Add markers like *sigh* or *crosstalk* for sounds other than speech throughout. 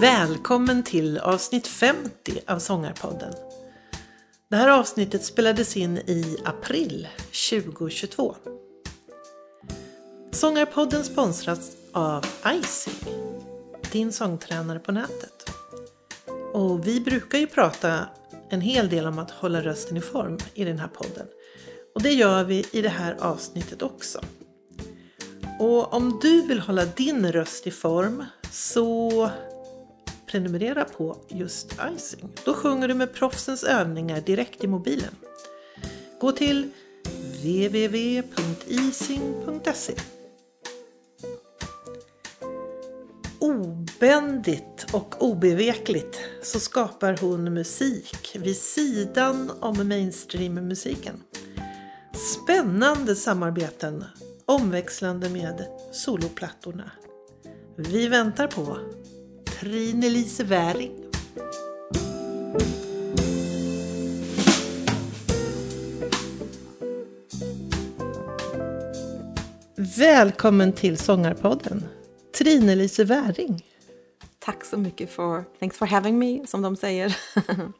Välkommen till avsnitt 50 av Sångarpodden. Det här avsnittet spelades in i april 2022. Sångarpodden sponsras av Icing, din sångtränare på nätet. Och vi brukar ju prata en hel del om att hålla rösten i form i den här podden. Och det gör vi i det här avsnittet också. Och om du vill hålla din röst i form så prenumerera på just Icing. Då sjunger du med proffsens övningar direkt i mobilen. Gå till www.ising.se Obändigt och obevekligt så skapar hon musik vid sidan om mainstreammusiken. Spännande samarbeten omväxlande med soloplattorna. Vi väntar på Trine-Lise Wäring. Välkommen till Sångarpodden, Trine-Lise Wäring. Tack så mycket för thanks for having me, som de säger.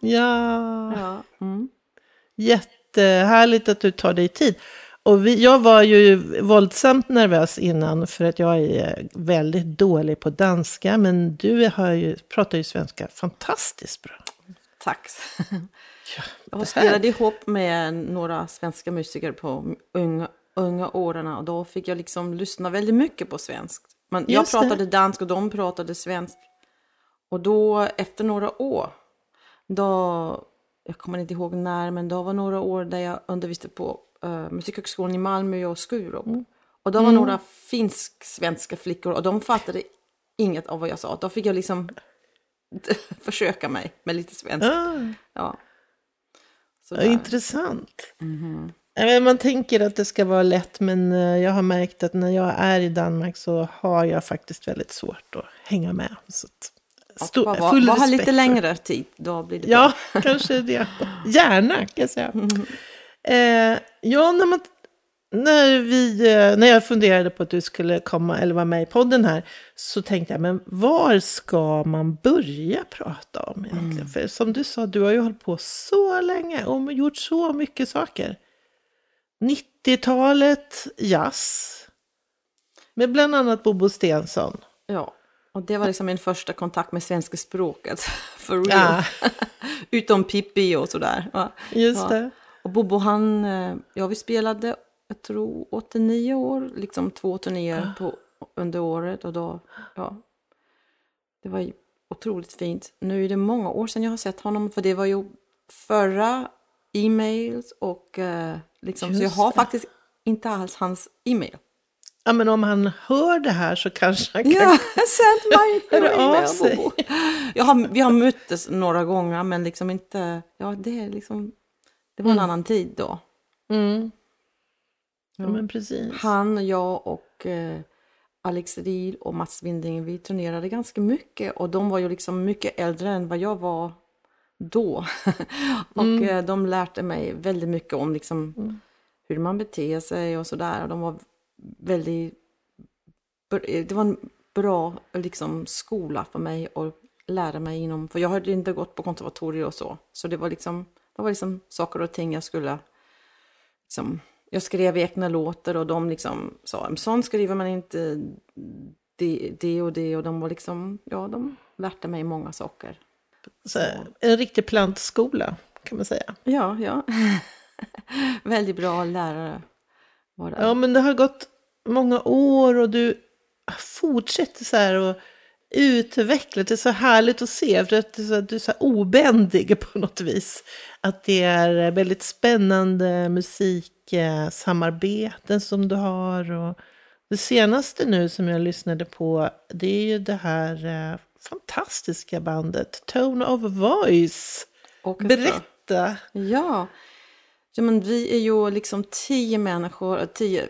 Ja, *laughs* ja, mm. jättehärligt att du tar dig tid. Och vi, jag var ju våldsamt nervös innan för att jag är väldigt dålig på danska. Men du har ju, pratar ju svenska fantastiskt bra. Tack. Ja, Jag spelade ihop med några svenska musiker på unga, unga åren och då fick jag liksom lyssna väldigt mycket på svenskt. Men jag Just det. pratade dansk och de pratade svenskt. Och då efter några år, då, jag kommer inte ihåg när, men då var några år där jag undervisade på uh, Musikhögskolan i Malmö och Skurup. Och då var några finsk-svenska flickor och de fattade inget av vad jag sa. Då fick jag liksom *laughs* försöka mig med lite svenska. Ah, Ja. Ja, intressant. Ja, men Man tänker att det ska vara lätt men eh, jag har märkt att när jag är i Danmark så har jag faktiskt väldigt svårt att hänga med. Så att, sto- Bara, bara, full bara respekt lite längre tid, då blir det Ja, kanske det. *laughs* Gärna kan jag säga. Eh, ja, när, man, när, vi, eh, när jag funderade på att du skulle komma eller vara med i podden här så tänkte jag, men var ska man börja prata om egentligen? För som du sa, du har ju hållit på så länge och gjort så mycket saker. 90-talet, jazz. Med bland annat Bobo Stensson. Ja, och det var liksom min första kontakt med svenska språket. *laughs* For real. Ja, *laughs* Utom Pippi och sådär. Ja. just Ja. det. Och Bobo han, eh, ja vi spelade, jag tror 89 år, liksom två turnéer på, under året och då, ja. Det var ju otroligt fint. Nu är det många år sedan jag har sett honom, för det var ju förra e-mails och eh, liksom, så jag Just har det. faktiskt inte alls hans e-mail. Ja, men om han hör det här så kanske han kan Ja, *laughs* sänd mig Hör *laughs* en av sig. Jag har, vi har möttes några gånger, men liksom inte, ja det är liksom, det var en annan tid då. Mm. Ja, men precis. Han, jag och eh, Alex Riel och Mats Winding, vi turnerade ganska mycket och de var ju liksom mycket äldre än vad jag var då. *laughs* och eh, de lärde mig väldigt mycket om liksom hur man beter sig och sådär. De var väldigt, br- det var en bra liksom, skola för mig att lära mig inom, för jag hade inte gått på konservatorier och så. Så det var liksom, det var liksom saker och ting jag skulle liksom, jag skrev egna låtar och de liksom sa, "Men sånt skriver man inte, det, det och det och de var liksom, ja de lärde mig många saker. Så, en riktig plantskola kan man säga. Ja, ja. *laughs* Väldigt bra lärare var det. Ja, men det har gått många år och du fortsätter så här och utveckla. Det är så härligt att se, för att du är så, obändig *laughs* på något vis. Att det är väldigt spännande musiksamarbeten som du har. Och det senaste nu som jag lyssnade på, det är ju det här eh, fantastiska bandet Tone of Voice. Berätta! Ja. ja, men vi är ju liksom tio människor, tio,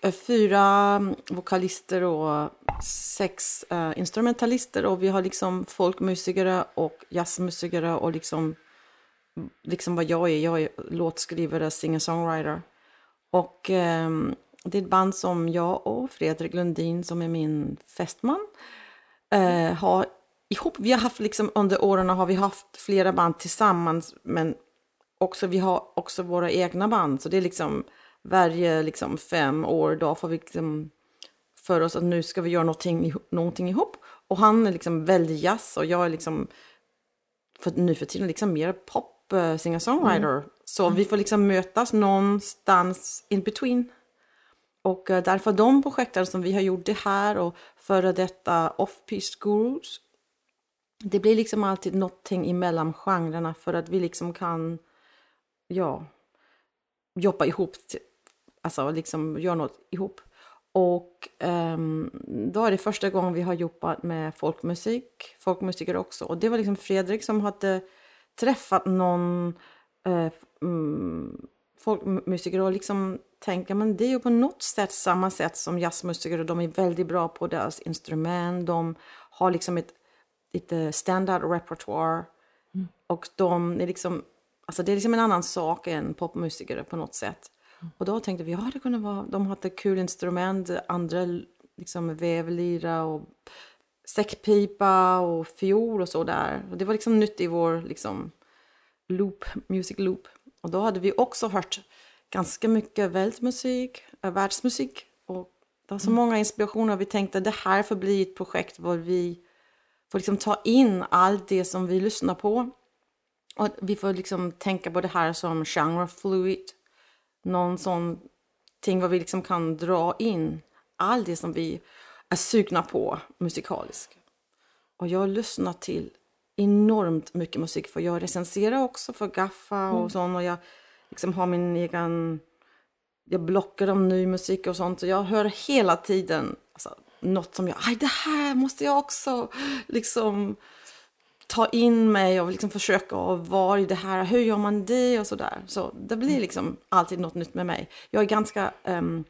Eh, fyra mm, vokalister och sex uh, instrumentalister och vi har liksom folkmusiker och jazzmusiker och liksom, liksom vad jag är, jag är låtskrivare, singer-songwriter. Och um, det är ett band som jag och Fredrik Lundin som är min fästman uh, har ihop. Vi har haft liksom under åren har vi haft flera band tillsammans men också vi har också våra egna band så det är liksom varje liksom fem år då får vi liksom för oss att nu ska vi göra någonting, någonting ihop. Och han är liksom väldigt jazz och jag är liksom för, nu för tiden liksom mer pop uh, singer-songwriter. Mm. Så vi får liksom mötas någonstans in between. Och uh, därför de projekten som vi har gjort det här och före detta off-piste gurus. Det blir liksom alltid någonting emellan genrerna för att vi liksom kan, ja, jobba ihop, alltså liksom göra något ihop. Och um, då är det första gången vi har jobbat med folkmusik, folkmusiker också. Och det var liksom Fredrik som hade träffat någon uh, um, folkmusiker och liksom tänka men det är ju på något sätt samma sätt som jazzmusiker och de är väldigt bra på deras instrument. De har liksom ett lite standard repertoire mm. och de är liksom, alltså det är liksom en annan sak än popmusiker på något sätt. Och då tänkte vi, ja det kunde vara, de hade kul instrument, andra liksom vävlira och säckpipa och fiol och så där. Och det var liksom nytt i vår liksom loop, music loop. Och då hade vi också hört ganska mycket världsmusik, äh, världsmusik. Och det var så mm. många inspirationer. Vi tänkte det här får bli ett projekt där vi får liksom ta in allt det som vi lyssnar på. Och vi får liksom tänka på det här som genre fluid någon sån ting vad vi liksom kan dra in allt det som vi är sugna på musikaliskt. Och jag lyssnar till enormt mycket musik för jag recenserar också för Gaffa och mm. sånt och jag liksom har min egen jag blockar om ny musik och sånt och jag hör hela tiden alltså, något som jag, aj det här måste jag också liksom ta in mig och liksom försöka vara i det här, hur gör man det och sådär. Så det blir liksom alltid något nytt med mig. Jag är ganska, um,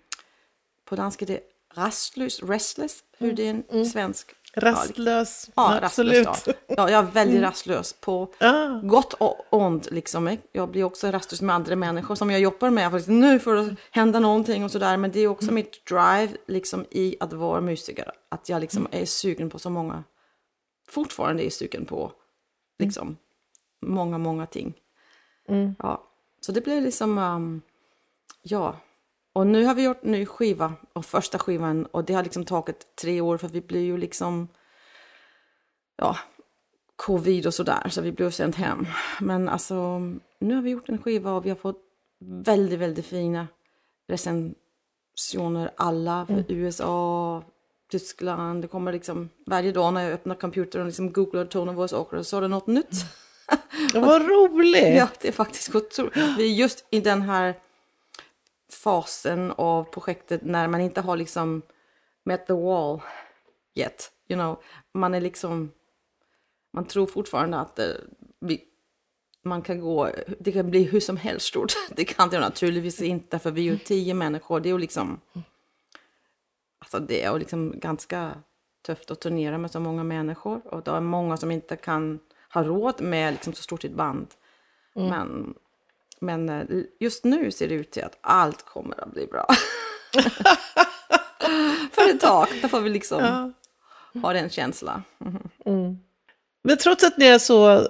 på danska är det rastlös, restless, hur det är en mm. svensk. Rastlös, ja, absolut. Rastlös, ja. ja. jag är väldigt mm. rastlös på ah. gott och ont. Liksom. Jag blir också rastlös med andra människor som jag jobbar med. För nu får det hända någonting och sådär. Men det är också mm. mitt drive liksom, i att vara musiker. Att jag liksom är sugen på så många fortfarande är sugen på liksom mm. många, många ting. Mm. Ja, så det blev liksom, um, ja. Och nu har vi gjort ny skiva och första skivan och det har liksom tagit tre år för vi blir ju liksom, ja, covid och sådär så vi blev sänt hem. Men alltså, nu har vi gjort en skiva och vi har fått väldigt, väldigt fina recensioner alla för mm. USA, Tyskland. Det kommer liksom varje dag när jag öppnar computern och liksom googlar Tone of Voice Opera så är det något nytt. *laughs* Vad roligt! ja, det är faktiskt otroligt. Vi är just i den här fasen av projektet när man inte har liksom met the wall yet. You know, man är liksom, man tror fortfarande att det, vi, man kan gå, det kan bli hur som helst stort. *laughs* Det kan det naturligtvis inte för vi är ju tio människor. Det är ju liksom Alltså det är liksom ganska tufft att turnera med så många människor och det är många som inte kan ha råd med liksom så stort ett band. Mm. Men, men eh, just nu ser det ut till att allt kommer att bli bra. *laughs* För ett tag, då får vi liksom ja. ha den känslan. Mm. Men trots att ni är så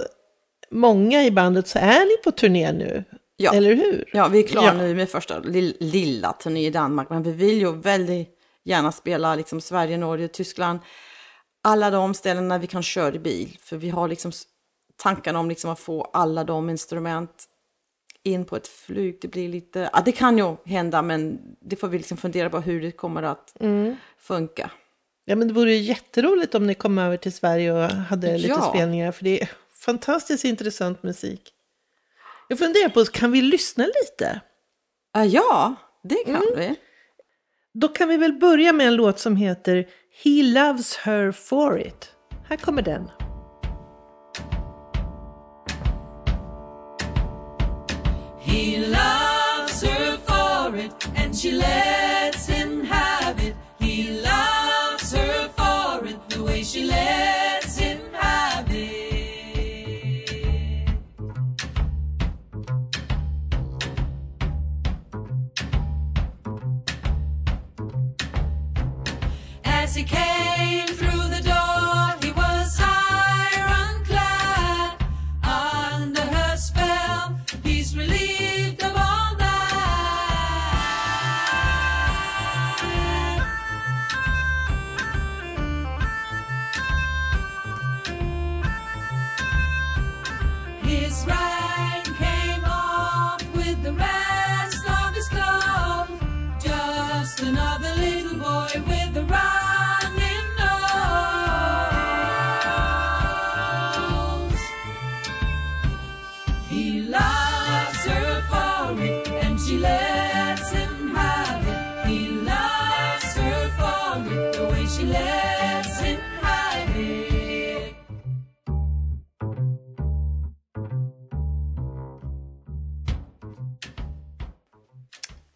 många i bandet så är ni på turné nu. Ja. Eller hur? Ja, vi är klara ja. nu med första lilla turné i Danmark, men vi vill ju väldigt gärna spela liksom Sverige, Norge, Tyskland. Alla de ställena vi kan köra i bil. För vi har liksom tankarna om liksom att få alla de instrument in på ett flyg. Det blir lite, ja det kan ju hända men det får vi liksom fundera på hur det kommer att mm. funka. Ja men det vore ju jätteroligt om ni kom över till Sverige och hade lite ja. spelningar för det är fantastiskt intressant musik. Jag funderar på, kan vi lyssna lite? Ja, det kan mm. vi. Då kan vi väl börja med en låt som heter He loves her for it. Här kommer den. He loves her for it and she lets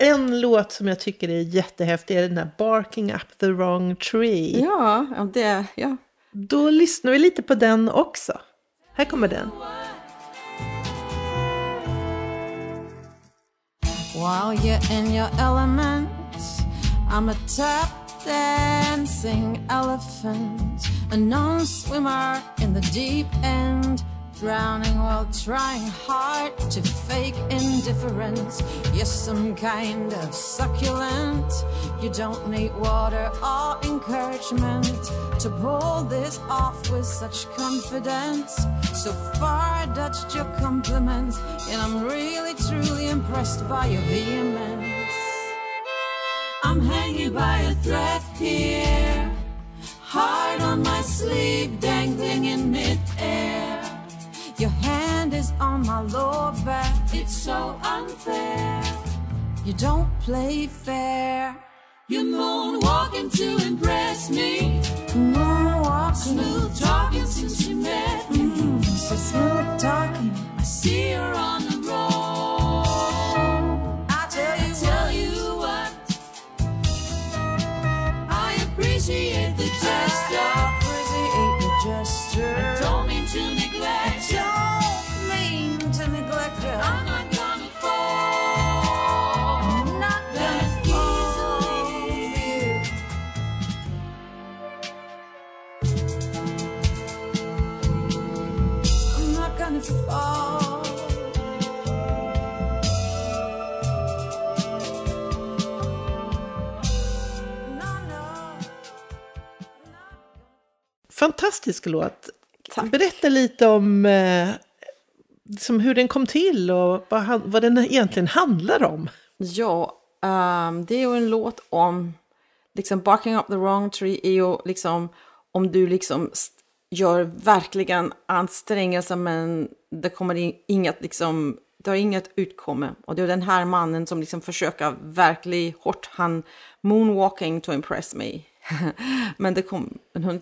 En låt som jag tycker är jättehäftig är den där Barking Up the Wrong Tree. Ja, ja, det, ja. Då lyssnar vi lite på den också. Här kommer den. While you're in your element, I'm a tap dancing elephant, a non swimmer in the deep end, drowning while trying hard to fake indifference. You're some kind of succulent, you don't need water or encouragement to pull this off with such confidence. So far, I dodged your compliments, and I'm really truly impressed by your vehemence. I'm hanging by a thread here, heart on my sleeve, dangling in midair. On my lower back, it's so unfair. You don't play fair. You're moonwalking to impress me. Moonwalking, smooth talking since you met me. Mm, so smooth talking. I see her on the road. Fantastisk låt. Tack. Berätta lite om eh, som hur den kom till och vad, han- vad den egentligen handlar om. Ja, ehm, det är ju en låt om, liksom Barking Up the Wrong Tree är ju liksom om du liksom gör verkligen ansträngelse men det kommer in, inget liksom, det har inget utkomme. Och det är den här mannen som liksom försöker verkligen hårt, han moonwalking to impress me. *laughs* men det kom, hon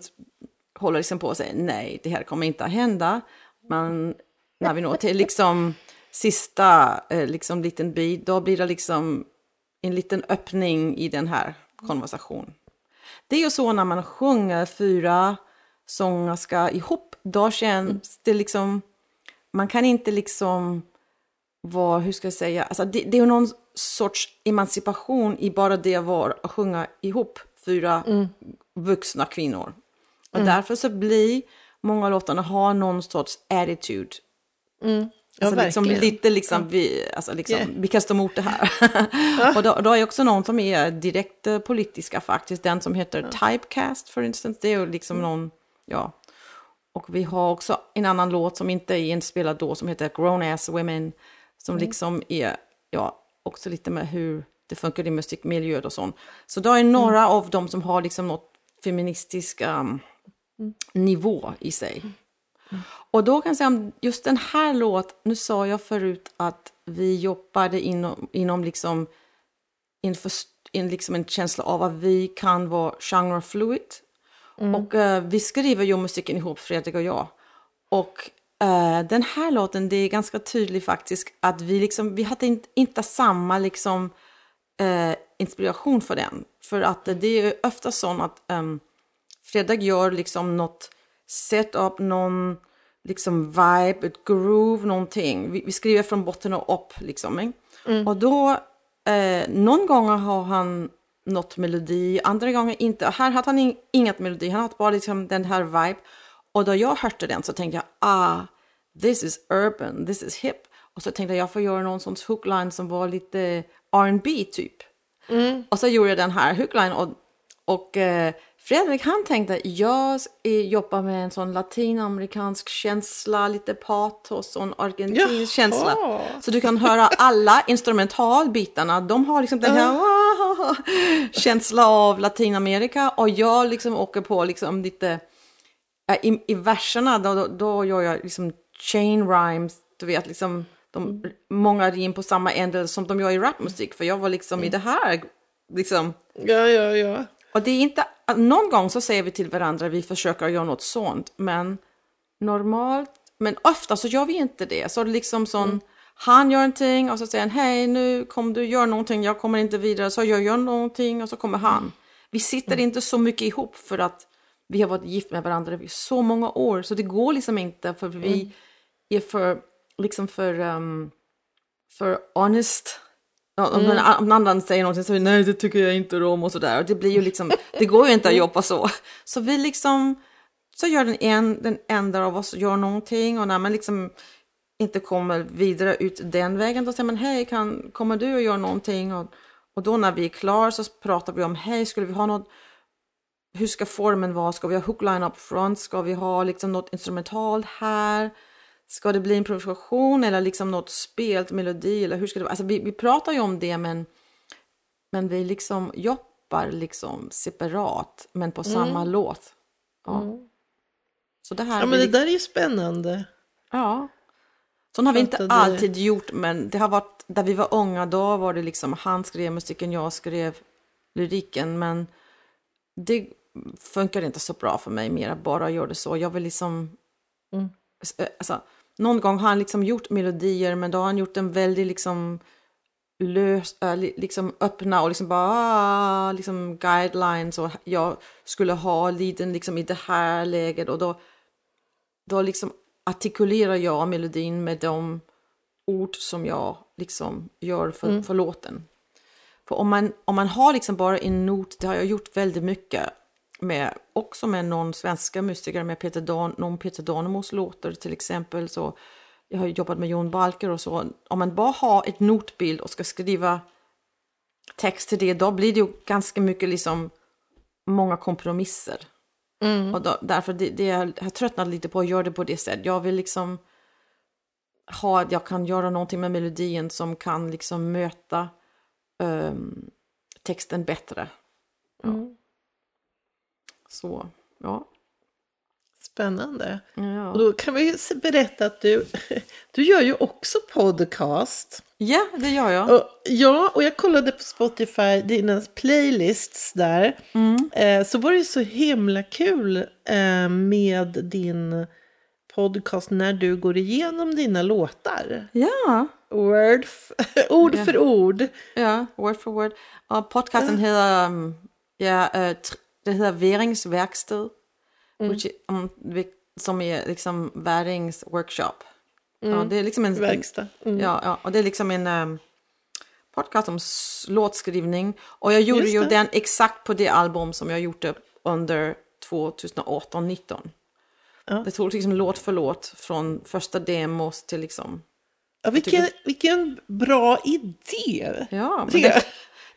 håller liksom på att säga nej, det här kommer inte att hända. Men när vi når till liksom sista eh, liksom liten bit, då blir det liksom en liten öppning i den här konversationen. Det är ju så när man sjunger fyra sångerska ihop, då känns det liksom, man kan inte liksom vara, hur ska jag säga, alltså det, det är ju någon sorts emancipation i bara det att vara att sjunga ihop fyra vuxna kvinnor. Och därför så blir många låtarna har någon sorts attitude. Ja, Alltså liksom, lite liksom, vi, alltså liksom, Yeah. vi kastar emot det här. *laughs* och då, då är också någon som är direkt eh, politiska faktiskt, den som heter Typecast för instance, det är liksom Mm. någon, ja. Och vi har också en annan låt som inte är inspelad då, som heter Grown Ass Women, som Mm. liksom är, ja, också lite med hur det funkar i musikmiljö och sånt. Så då är några Mm. av dem som har liksom något feministiska um, nivå i sig. Och då kan jag säga om just den här låt, nu sa jag förut att vi jobbade inom, inom liksom, en, först, en, liksom en känsla av att vi kan vara genre fluid. Och eh, vi skriver ju musiken ihop, Fredrik och jag. Och eh, den här låten, det är ganska tydligt faktiskt att vi liksom, vi hade inte, inte samma liksom eh, inspiration för den. För att det är ju ofta så att um, Fredrik gör liksom något setup, någon liksom vibe, ett groove, någonting. Vi, vi skriver från botten och upp liksom. eh. Och då, eh, någon gång har han något melodi, andra gånger inte. Här hade han in, inget melodi, han hade bara liksom den här vibe. Och då jag hörde den så tänkte jag, ah, this is urban, this is hip. Och så tänkte jag, jag får göra någon sån hookline som var lite R&B typ. Och så gjorde jag den här hookline och, och eh, Fredrik han tänkte jag jobbar med en sån latinamerikansk känsla, lite patos och en argentinsk Jaha. känsla. Så du kan höra alla instrumentalbitarna, de har liksom den här *laughs* känsla av Latinamerika och jag liksom åker på liksom lite, eh, i, i verserna då, då, då gör jag liksom chain rhymes du vet, liksom de, många rim på samma ändel som de gör i rapmusik, för jag var liksom i det här, liksom. Ja, ja, ja. Och det är inte, någon gång så säger vi till varandra, vi försöker göra något sånt, men normalt, men ofta så gör vi inte det. Så det är liksom sån, han gör någonting och så säger han, hej nu kommer du göra någonting, jag kommer inte vidare, så jag gör någonting och så kommer han. Vi sitter inte så mycket ihop för att vi har varit gift med varandra i så många år, så det går liksom inte för vi är för, liksom för, um, för honest. Ja, Om, någon, om någon annan säger någonting så nej det tycker jag inte om och sådär. Och det blir ju liksom, det går ju inte att jobba så. Så vi liksom, så gör den, en, den enda av oss gör någonting och när man liksom inte kommer vidare ut den vägen då säger man hej, kan, kommer du och gör någonting? Och, och då när vi är klara så pratar vi om hej, skulle vi ha något hur ska formen vara? Ska vi ha hookline up front? Ska vi ha liksom något instrumentalt här? Ska det bli improvisation eller liksom något spelt melodi? Eller hur ska det vara? Alltså vi, vi pratar ju om det men, men vi liksom jobbar liksom separat men på samma låt. Ja. Så det här Mm. Ja, men det där är ju spännande. Ja. Sånt har vi inte alltid gjort, men det har varit, där vi var unga, då var det liksom, han skrev musiken, jag skrev lyriken, men det funkar inte så bra för mig mer att bara göra det så. Jag vill liksom, Mm. alltså, någon gång har han liksom gjort melodier, men då har han gjort den väldigt liksom löst, äh, li- liksom öppna och liksom bara ah, liksom guidelines och jag skulle ha liden liksom i det här läget och då då liksom artikulerar jag melodin med de ord som jag liksom gör för, för låten. För om man, om man har liksom bara en not, det har jag gjort väldigt mycket med, också med någon svenska musiker, med Peter Dan, någon Peter Danemos låtar till exempel. Så jag har jobbat med Jon Balker och så. Om man bara har ett notbild och ska skriva text till det, då blir det ju ganska mycket liksom många kompromisser. Och då, därför det, det jag har tröttnat lite på att göra det på det sättet. Jag vill liksom ha, jag kan göra någonting med melodin som kan liksom möta ehm, texten bättre. Ja. Så, ja. Spännande. Ja. Och då kan vi berätta att du, *laughs* du gör ju också podcast. ja, det gör jag. Och, ja, och jag kollade på Spotify, dina playlists där. Mm. Eh, så var det ju så himla kul eh, med din podcast när du går igenom dina låtar. Ja, Word *laughs* ord för ord. ja, word for word. Och podcasten heter, um, ja, eh, tr- det heter Värings verkstad. Which, i- um, som är liksom Värings workshop. Ja, det är liksom en, Verkstad. Mm. Ja, ja, och det är liksom en um, podcast om låtskrivning. Och jag gjorde ju det. den exakt på det album som jag gjorde under 2018-19. Ja. Det tog liksom låt för låt från första demos till liksom... Ja, vilken, vilken bra idé! Ja, Tycker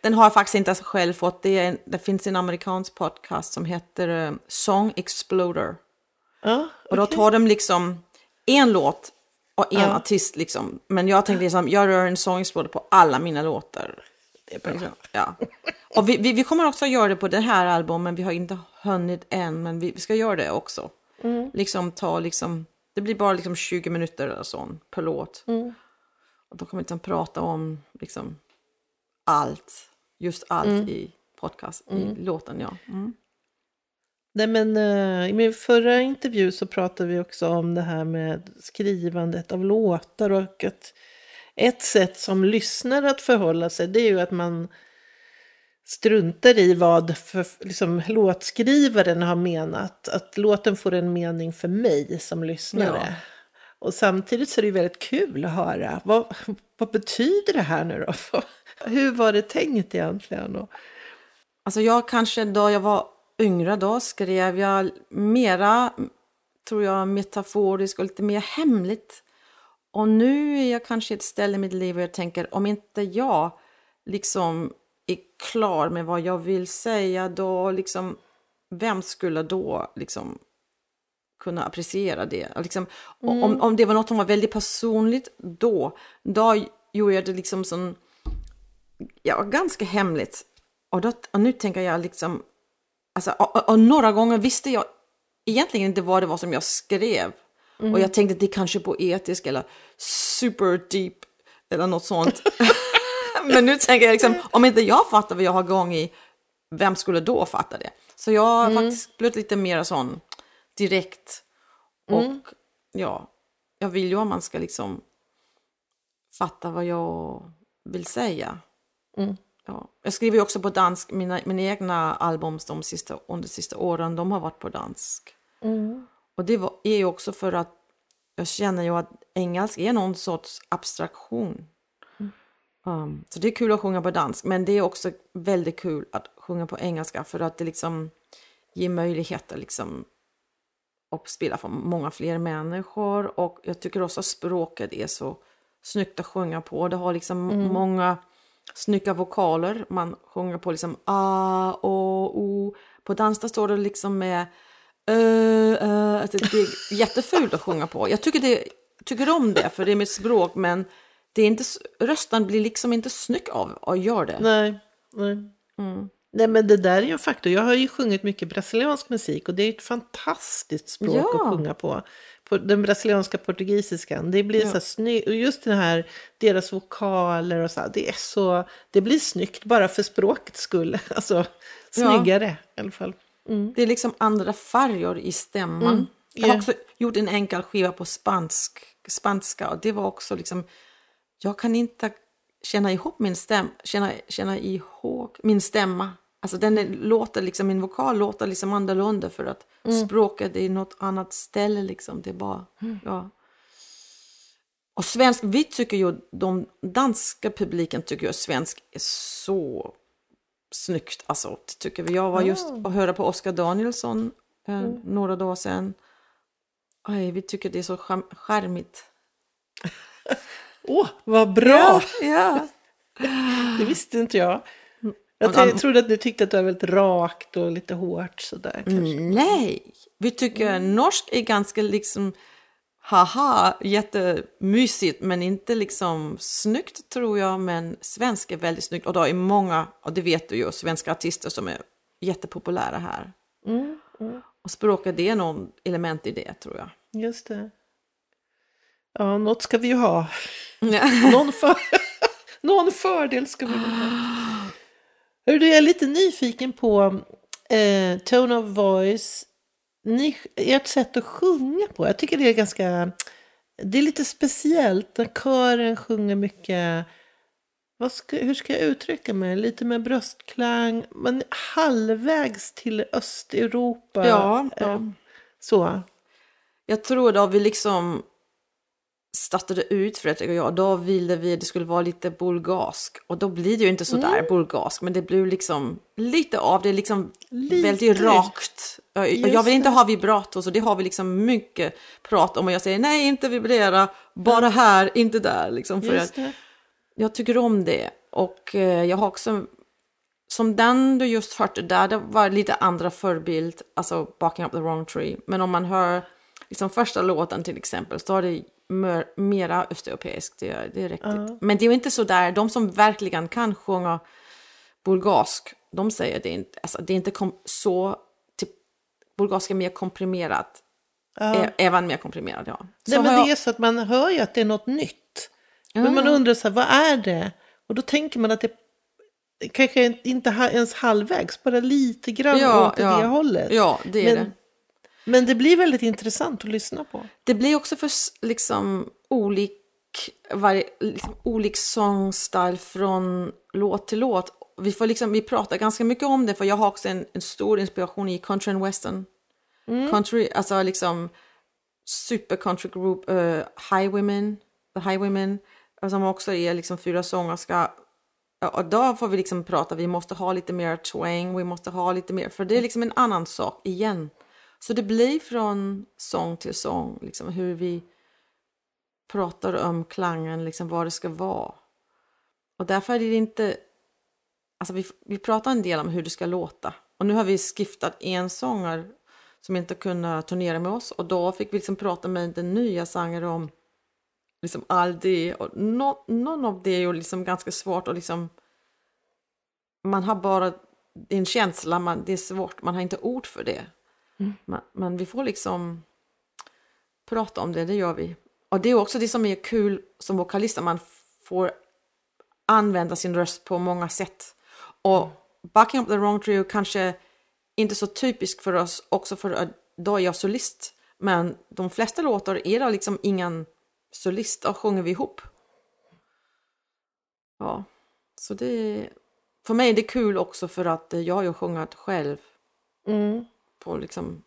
den, har jag faktiskt inte själv fått. Det, en, det finns en amerikansk podcast som heter um, Song Exploder. Ja, Och då tar de liksom en låt och en Ja. artist liksom. Men jag tänkte liksom, jag gör en Song Exploder på alla mina låtar. det är bra. Ja. Och vi, vi, vi kommer också göra det på det här albumet, vi har inte hunnit än, men vi, vi ska göra det också. Mm. Liksom ta liksom, det blir bara liksom 20 minuter eller så per låt. Mm. Och då kommer vi liksom prata om liksom allt, just allt Mm. i podcast, i låten ja. Mm. Nej, men, eh, I min förra intervju så pratade vi också om det här med skrivandet av låtar och att ett sätt som lyssnare att förhålla sig det är ju att man struntar i vad för, liksom, låtskrivaren har menat. Att låten får en mening för mig som lyssnare. Ja. Och samtidigt så är det ju väldigt kul att höra. Vad, vad betyder det här nu då? Hur var det tänkt egentligen? Och, Alltså jag kanske då jag var yngre då skrev jag mera, tror jag, metaforiskt och lite mer hemligt. Och nu är jag kanske ett ställe i mitt liv och jag tänker om inte jag liksom är klar med vad jag vill säga då liksom, vem skulle då liksom kunna appreciera det? Liksom, och om, om det var något som var väldigt personligt då, då gjorde jag det liksom som ja, ganska hemligt. Och, då, och nu tänker jag liksom, alltså, och, och, några gånger visste jag egentligen inte vad det var som jag skrev. Och jag tänkte att det kanske är poetiskt eller super deep eller något sånt. *laughs* Men nu tänker jag liksom, om inte jag fattar vad jag har gång i, vem skulle då fatta det? Så jag har faktiskt blivit lite mer sån direkt. Och ja, jag vill ju att man ska liksom fatta vad jag vill säga. Ja. Jag skriver ju också på dansk, mina, mina egna album de sista, under de sista åren, de har varit på dansk. Och det var, är ju också för att jag känner ju att engelska är någon sorts abstraktion. Um, så det är kul att sjunga på dansk, men det är också väldigt kul att sjunga på engelska för att det liksom ger möjligheter liksom att spela för många fler människor och jag tycker också att språket är så snyggt att sjunga på. Det har liksom många snygga vokaler. Man sjunger på liksom a, o, o. På danska står det liksom med ö, ö. Alltså det är jättefult att sjunga på. Jag tycker, det, tycker om det för det är mitt språk men det är inte, rösten blir liksom inte snygg av att göra det. Nej, nej. Nej men det där är ju en faktor. Jag har ju sjungit mycket brasiliansk musik och det är ett fantastiskt språk Ja. att sjunga på. Den brasilianska portugisiskan. Det blir Ja. så snyggt. Och just det här, deras vokaler och så här, det är så, det blir snyggt bara för språkets skull. *laughs* Alltså snyggare i alla fall. Det är liksom andra färger i stämman. Jag har ja. också gjort en enkel skiva på spansk, spanska och det var också liksom, jag kan inte känna ihop min stämma, känna, känna ihåg min stämma. Alltså den är, låter liksom, min vokal låter liksom annorlunda för att språket är något annat ställe liksom. Det är bara, ja. Och svensk, vi tycker ju, de danska publiken tycker ju svensk är så snyggt. Alltså, det tycker vi. Jag var just och hörde på Oscar Danielsson eh, några dagar sedan. Aj, vi tycker det är så charm- charmigt. *laughs* Åh, vad bra! ja. *laughs* Det visste inte jag. Jag han- trodde att du tyckte att det var väldigt rakt och lite hårt sådär. Kanske. Nej, vi tycker norsk är ganska liksom haha, jättemysigt men inte liksom snyggt tror jag men svensk är väldigt snyggt och då är många, och det vet du ju, svenska artister som är jättepopulära här. Och språket det är någon element i det tror jag. Just det. Ja, något ska vi ju ha. *laughs* Någon, för... *laughs* Någon fördel ska vi ha. Hör du, jag är lite nyfiken på eh, tone of voice. Ni, ert sätt att sjunga på. Jag tycker det är ganska... Det är lite speciellt när kören sjunger mycket... Ska, hur ska jag uttrycka mig? Lite med bröstklang. Men halvvägs till Östeuropa. Ja, ja. eh, Så. Jag tror då vi liksom startade ut Fredrik och jag, då ville vi att det skulle vara lite bulgarsk. Och då blir det ju inte sådär Mm. bulgarsk, men det blir liksom lite av det, liksom Lite. väldigt rakt. Och jag vill inte ha vibrato, så det har vi liksom mycket prat om. Och jag säger nej, inte vibrera, bara här, inte där. Liksom, för att jag tycker om det. Och eh, jag har också, som den du just hörde där, det var lite andra förebild, alltså Barking Up the Wrong Tree. Men om man hör liksom första låten till exempel, så är det mera östeuropeiskt, det, det är riktigt. Men det är ju inte så där, de som verkligen kan sjunga bulgarsk, de säger det inte, alltså det är inte så, typ, bulgarsk är mer komprimerat. Ä- Även mer komprimerad, ja. Så Nej, men det är så att man hör ju att det är något nytt. Men man undrar så här, vad är det? Och då tänker man att det kanske inte ens halvvägs, bara lite grann Ja, åt ja. det hållet. Ja, det är men, det. Men det blir väldigt intressant att lyssna på. Det blir också för liksom olik, varje, liksom, olik sångstil från låt till låt. Vi, får liksom, vi pratar ganska mycket om det för jag har också en, en stor inspiration i country and western. Country, alltså liksom super country group, uh, Highwomen, The Highwomen, eh, som också är liksom fyra sångerska. Och då får vi liksom prata, vi måste ha lite mer twang, vi måste ha lite mer, för det är liksom en annan sak igen. Så det blir från sång till sång, liksom hur vi pratar om klangen, liksom vad det ska vara. Och därför är det inte, alltså vi, vi pratar en del om hur det ska låta. Och nu har vi skiftat en sångare som inte kunde turnera med oss och då fick vi liksom prata med den nya sångare om liksom all det och no, någon av det är ju liksom ganska svårt och liksom man har bara det är en känsla, man, det är svårt, man har inte ord för det. Men, men vi får liksom prata om det, det gör vi. Och det är också det som är kul som vokalist, att man får använda sin röst på många sätt. Och Backing Up the Wrong Trio kanske inte så typisk för oss, också för att då är jag solist. Men de flesta låtar är det liksom ingen solist, och sjunger vi ihop. Ja, så det för mig är det kul också för att jag har ju sjungit själv Mm. På liksom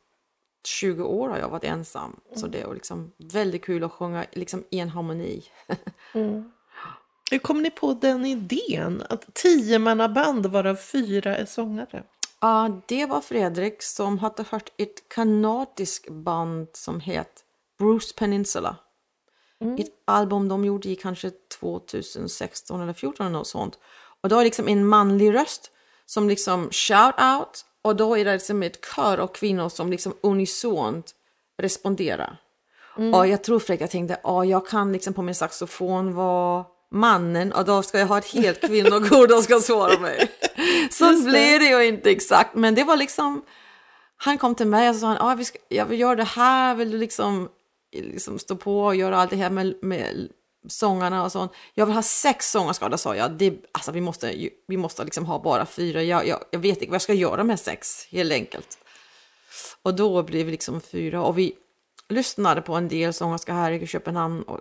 20 år har jag varit ensam. Så det är liksom väldigt kul att sjunga liksom i en harmoni. *laughs* Hur kom ni på den idén? Att tiomannaband varav fyra är sångare? Ja, det var Fredrik som hade hört ett kanadiskt band som heter Bruce Peninsula. Ett album de gjorde i kanske 2016 eller 2014 eller något sånt. Och då är liksom en manlig röst som liksom shout out och då är det liksom ett kör av kvinnor som liksom unisont responderar. Och jag tror Fredrik, jag tänkte, ja jag kan liksom på min saxofon vara mannen och då ska jag ha ett helt kvinnokor som ska svara mig. *laughs* *laughs* Så Just det. blev det ju inte exakt, men det var liksom han kom till mig och sa, ah, vi ska, jag vill göra det här, vill du liksom, liksom stå på och göra allt det här med, med sångarna och sånt. Jag vill ha sex sångerskor, då sa jag. Det, alltså, vi måste, vi måste liksom ha bara fyra. Jag, jag, jag vet inte vad jag ska göra med sex, helt enkelt. Och då blev vi liksom fyra och vi lyssnade på en del sångerskor här i Köpenhamn och,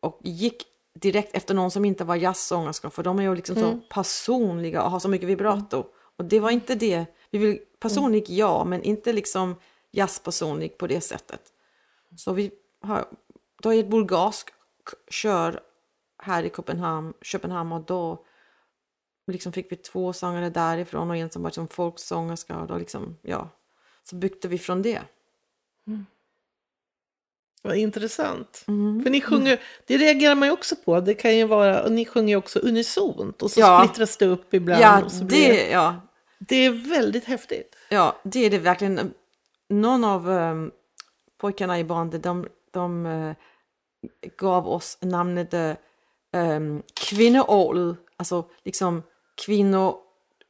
och gick direkt efter någon som inte var jazzsångerska för de är ju liksom så personliga och har så mycket vibrato. Och det var inte det. Vi vill personlig ja, men inte liksom jazzpersonlig på det sättet. Så vi har, då är ett bulgarsk kör här i Köpenhamn, Köpenhamn och då liksom fick vi två sångare därifrån och en som var som folksångerska och då liksom, ja, så byggde vi från det. Vad intressant. Mm. För ni sjunger, det reagerar man ju också på. Det kan ju vara, och ni sjunger ju också unisont och så Ja. splittras det upp ibland. Ja, och så blir det, ja, det är väldigt häftigt. Ja, det är det verkligen. Någon av um, pojkarna i bandet, de, de eh, gav oss namnet um, kvinnoåret, alltså liksom kvinno,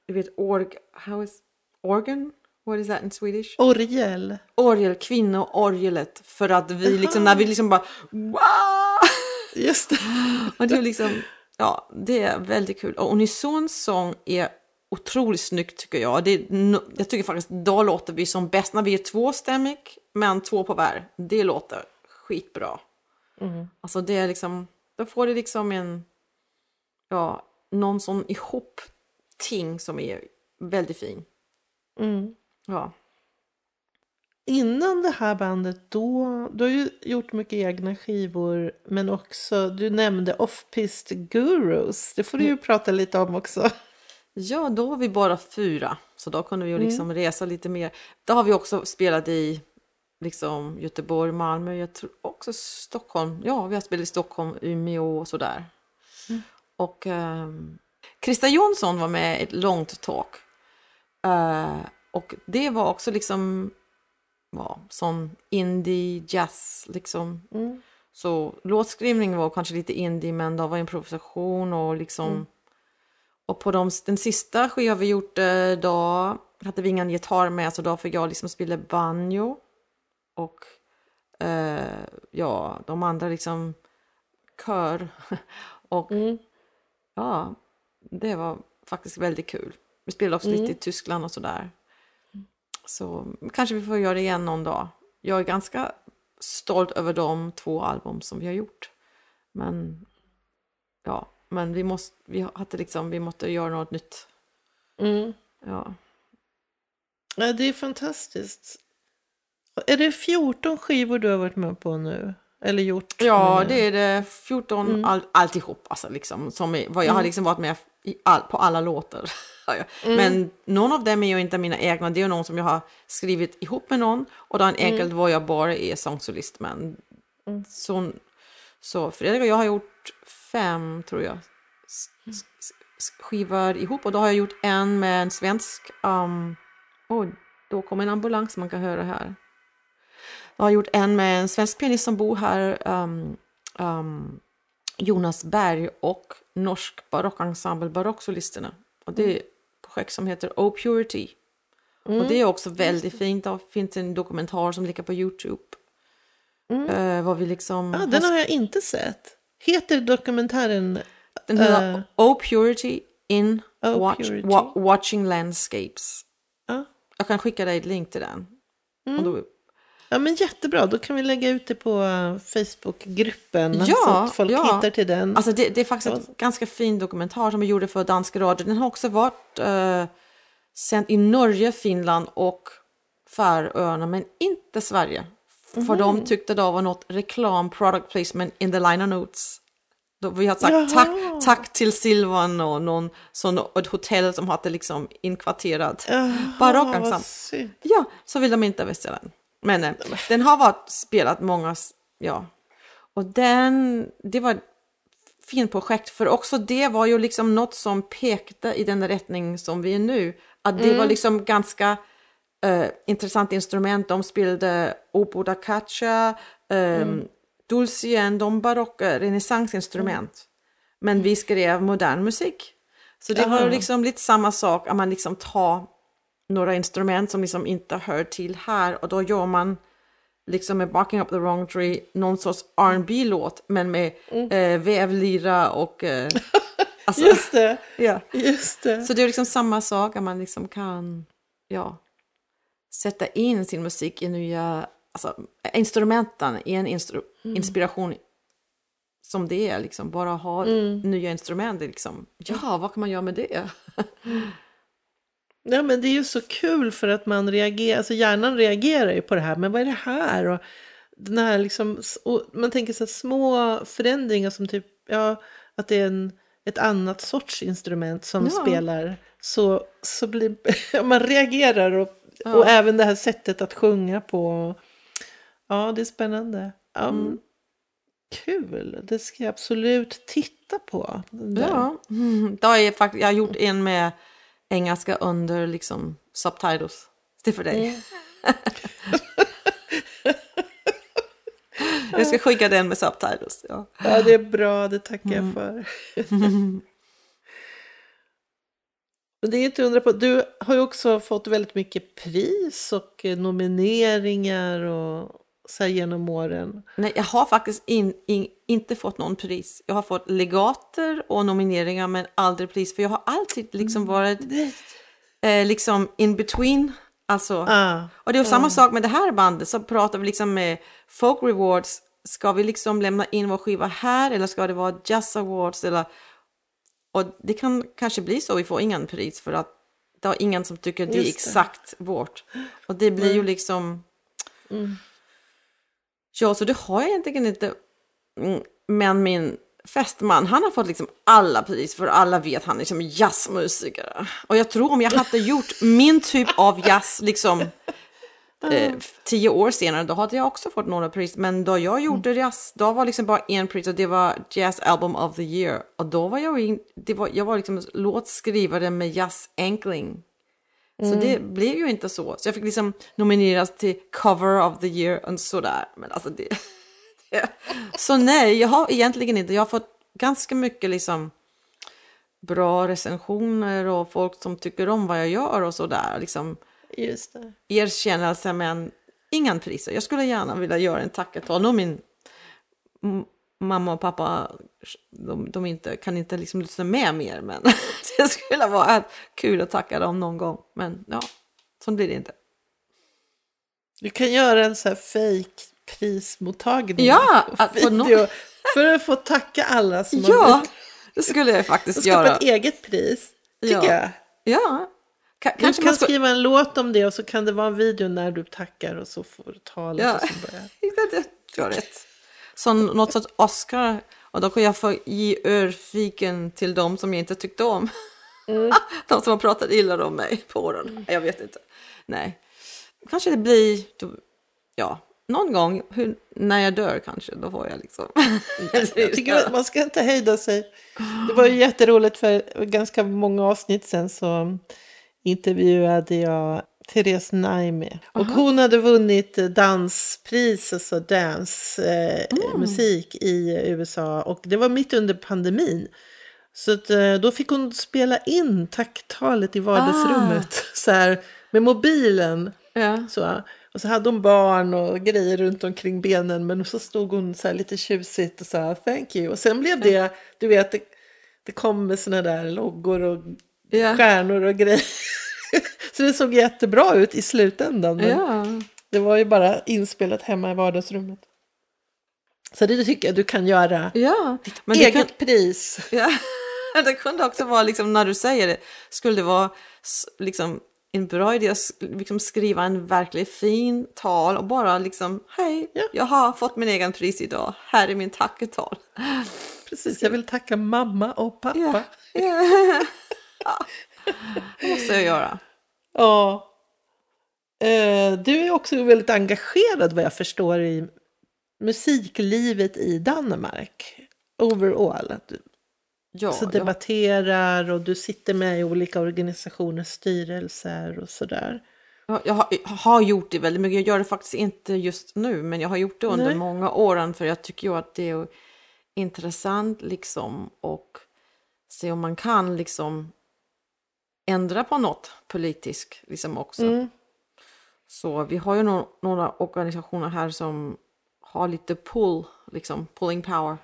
du vet, org, how is, organ? What is that in Swedish? Orgel. Orgel, kvinnoorgelet, för att vi liksom, när vi liksom bara wow! Just det. *laughs* Och det är liksom, ja, det är väldigt kul. Och unisons sång är otroligt snyggt tycker jag. Det är, jag tycker faktiskt då låter vi som bäst när vi är tvåstämmig, men två på var. Det låter skitbra. Alltså det är liksom, då får det liksom en, ja, någon sån ihop ting som är väldigt fin. Mm. Ja. Innan det här bandet, då, du har ju gjort mycket egna skivor, men också, du nämnde Off-Pist Gurus. Det får du ju prata lite om också. Ja, då var vi bara fyra, så då kunde vi ju liksom resa lite mer. Då har vi också spelat i liksom Göteborg, Malmö, jag tror också Stockholm. Ja, vi har spelat i Stockholm, Umeå och sådär. Och ehm, Krista Jonsson var med i ett långt talk. Eh, och det var också liksom ja, sån indie jazz liksom. Så låtskrivning var kanske lite indie men det var improvisation och liksom och på de, den sista skivan vi gjort då hade vi ingen gitarr med så då fick jag liksom spela banjo. Och eh, ja, de andra liksom kör. *laughs* och ja, det var faktiskt väldigt kul. Vi spelade också lite i Tyskland och sådär. Så kanske vi får göra det igen någon dag. Jag är ganska stolt över de två album som vi har gjort. Men ja, men vi måste, vi hade liksom, vi måste göra något nytt. Ja. Ja, det är fantastiskt. Är det 14 skivor du har varit med på nu? Eller gjort? Ja, det är det 14 all, alltihop alltså liksom. Som är, jag har liksom varit med all, på alla låtar. *laughs* Ja. Men någon av dem är ju inte mina egna, det är någon som jag har skrivit ihop med någon och då en enkelt var jag bara är sångsolist. Men så, så Fredrik och jag har gjort fem, tror jag, s- skivor ihop och då har jag gjort en med en svensk, um, oj, då kommer en ambulans man kan höra här. Jag har gjort en med en svensk pianist som bor här, um, um, Jonas Berg och norsk barockensemble Barocksolisterna. Och det är ett projekt som heter Oh Purity. Och det är också väldigt fint. Det finns en dokumentär som ligger på Youtube. Eh, vad vi liksom... Ja, den har jag inte sett. Heter dokumentären... Den heter eh, Oh Purity in Oh watch, Purity. wa- Watching Landscapes. Ja. Jag kan skicka dig ett link till den. Mm. Och då, ja, men jättebra. Då kan vi lägga ut det på eh, Facebookgruppen. Ja, så att folk ja. hittar till den. alltså det, det är faktiskt en ganska fin dokumentär som vi gjorde för danska radio. Den har också varit uh, sänd i Norge, Finland och Färöarna, men inte Sverige. För Mhm. de tyckte det var något reklam, product placement in the liner notes. Då vi har sagt Jaha. tack, tack till Silvan och någon sån, och ett hotell som hade liksom inkvarterat Jaha, barock vad ensemble. synd. Ja, så vill de inte visa den. Men eh, den har varit spelat många, ja. Och den, det var ett fint projekt för också det var ju liksom något som pekade i den riktning som vi är nu. Att det var liksom ganska eh, intressant instrument. De spelade obo da caccia, eh, dulcien, de barocka renässansinstrument. Men vi skrev modern musik. Så det var Aha. liksom lite samma sak, att man liksom tar några instrument som liksom inte hör till här och då gör man liksom med Barking Up the Wrong Tree någon sorts rb låt men med eh, vävlira och... Eh, *laughs* alltså, Just det. ja. Just det. Så det är liksom samma sak att man liksom kan ja, sätta in sin musik i nya alltså, instrumenten i en instru- inspiration som det är, liksom bara ha nya instrument. är Liksom, ja, vad kan man göra med det? *laughs* Ja, men det är ju så kul för att man reagerar, alltså hjärnan reagerar ju på det här, men vad är det här? Och den här liksom, man tänker så här små förändringar som typ, ja, att det är en, ett annat sorts instrument som Ja. spelar, så, så blir, *laughs* man reagerar och, Ja. och även det här sättet att sjunga på. Ja, det är spännande. Ja, Mm. Kul, det ska jag absolut titta på. Ja, *laughs* mm. är jag, jag har gjort en med engelska under liksom subtitles. Det är för dig. *laughs* jag ska skicka den med subtitles. Ja. Ja, det är bra, det tackar Mm. jag för. *laughs* Men det är inte undra på, du har ju också fått väldigt mycket pris och eh, nomineringar och så här genom åren. Nej, jag har faktiskt in, in, inte fått någon pris. Jag har fått legater och nomineringar men aldrig pris. För jag har alltid liksom varit eh, liksom in between. Alltså, Ah, Och det är samma sak med det här bandet, så pratar vi liksom med Folk Rewards, ska vi liksom lämna in vår skiva här eller ska det vara Jazz Awards? Eller, och det kan kanske bli så, vi får ingen pris för att det är ingen som tycker det är exakt vårt. Och det blir ju liksom... Ja, så det har jag egentligen inte. Mm, Men min fästman, han har fått liksom alla pris för alla vet han är liksom jazzmusiker. Och jag tror om jag hade gjort min typ av jazz liksom *laughs* eh, tio år senare, då hade jag också fått några pris. Men då jag gjorde jazz, då var liksom bara en pris och det var Jazz Album of the Year. Och då var jag, in, det var, jag var liksom låtskrivare med jazz-enkling. Så det blev ju inte så. Så jag fick liksom nomineras till cover of the year och sådär. Men alltså det... *laughs* det så nej, jag har egentligen inte. Jag har fått ganska mycket liksom bra recensioner och folk som tycker om vad jag gör och sådär. Liksom just det. erkännelse men ingen priser. Jag skulle gärna vilja göra en tackatal. Nu min mamma och pappa de, de inte, kan inte liksom lyssna med mer men *laughs* det skulle vara kul att tacka dem någon gång. Men ja, så blir det inte. Du kan göra en så här fake prismottagning Ja, på video för att få tacka alla som har Ja, det skulle jag faktiskt skapa göra. ett eget pris. Tycker Ja. jag. Ja, Ka- Du kanske kan man ska... skriva en låt om det och så kan det vara en video när du tackar och så får du talet Ja. och så börjar. *laughs* Det tror jag rätt. Som något sorts Oscar. Och då kan jag få ge örfiken till dem som jag inte tyckte om. *laughs* de som har pratat illa om mig på åren. Jag vet inte. Nej. Kanske det blir, ja, någon gång hur, när jag dör kanske, då får jag liksom. *laughs* Jag tycker *laughs* man ska inte hejda sig. Det var ju jätteroligt för ganska många avsnitt sen så intervjuade jag Therese Naimi. Och hon hade vunnit danspris, alltså dance, eh, musik i USA. Och det var mitt under pandemin. Så att, eh, då fick hon spela in tacktalet i vardagsrummet. *laughs* Så här, med mobilen. ja. Så. Och så hade hon barn och grejer runt omkring benen men så stod hon så här lite tjusigt och sa thank you. Och sen blev det, du vet, det, det kom med såna där loggor och Ja. stjärnor och grejer. *laughs* så det såg jättebra ut i slutändan. Men Ja. det var ju bara inspelat hemma i vardagsrummet. Så det tycker jag du kan göra. ja. Men Eget kan, pris. ja. *laughs* det kunde också vara, liksom, när du säger det, skulle det vara liksom, en bra idé att liksom, skriva en verkligt fin tal och bara liksom, hej, Ja. jag har fått min egen pris idag, här är min tacketal. Precis, jag vill tacka mamma och pappa. Ja. *laughs* Ja. Det måste jag göra. Ja. Eh, Du är också väldigt engagerad vad jag förstår i musiklivet i Danmark. Overall. Du Ja, så jag, debatterar och du sitter med i olika organisationers styrelser och sådär. jag, jag, har, jag har gjort det väldigt mycket. Jag gör det faktiskt inte just nu, men jag har gjort det under Nej. många åren för jag tycker ju att det är intressant liksom och se om man kan liksom ändra på något politiskt liksom också. Mm. Så vi har ju no några organisationer här som har lite pull, liksom pulling power.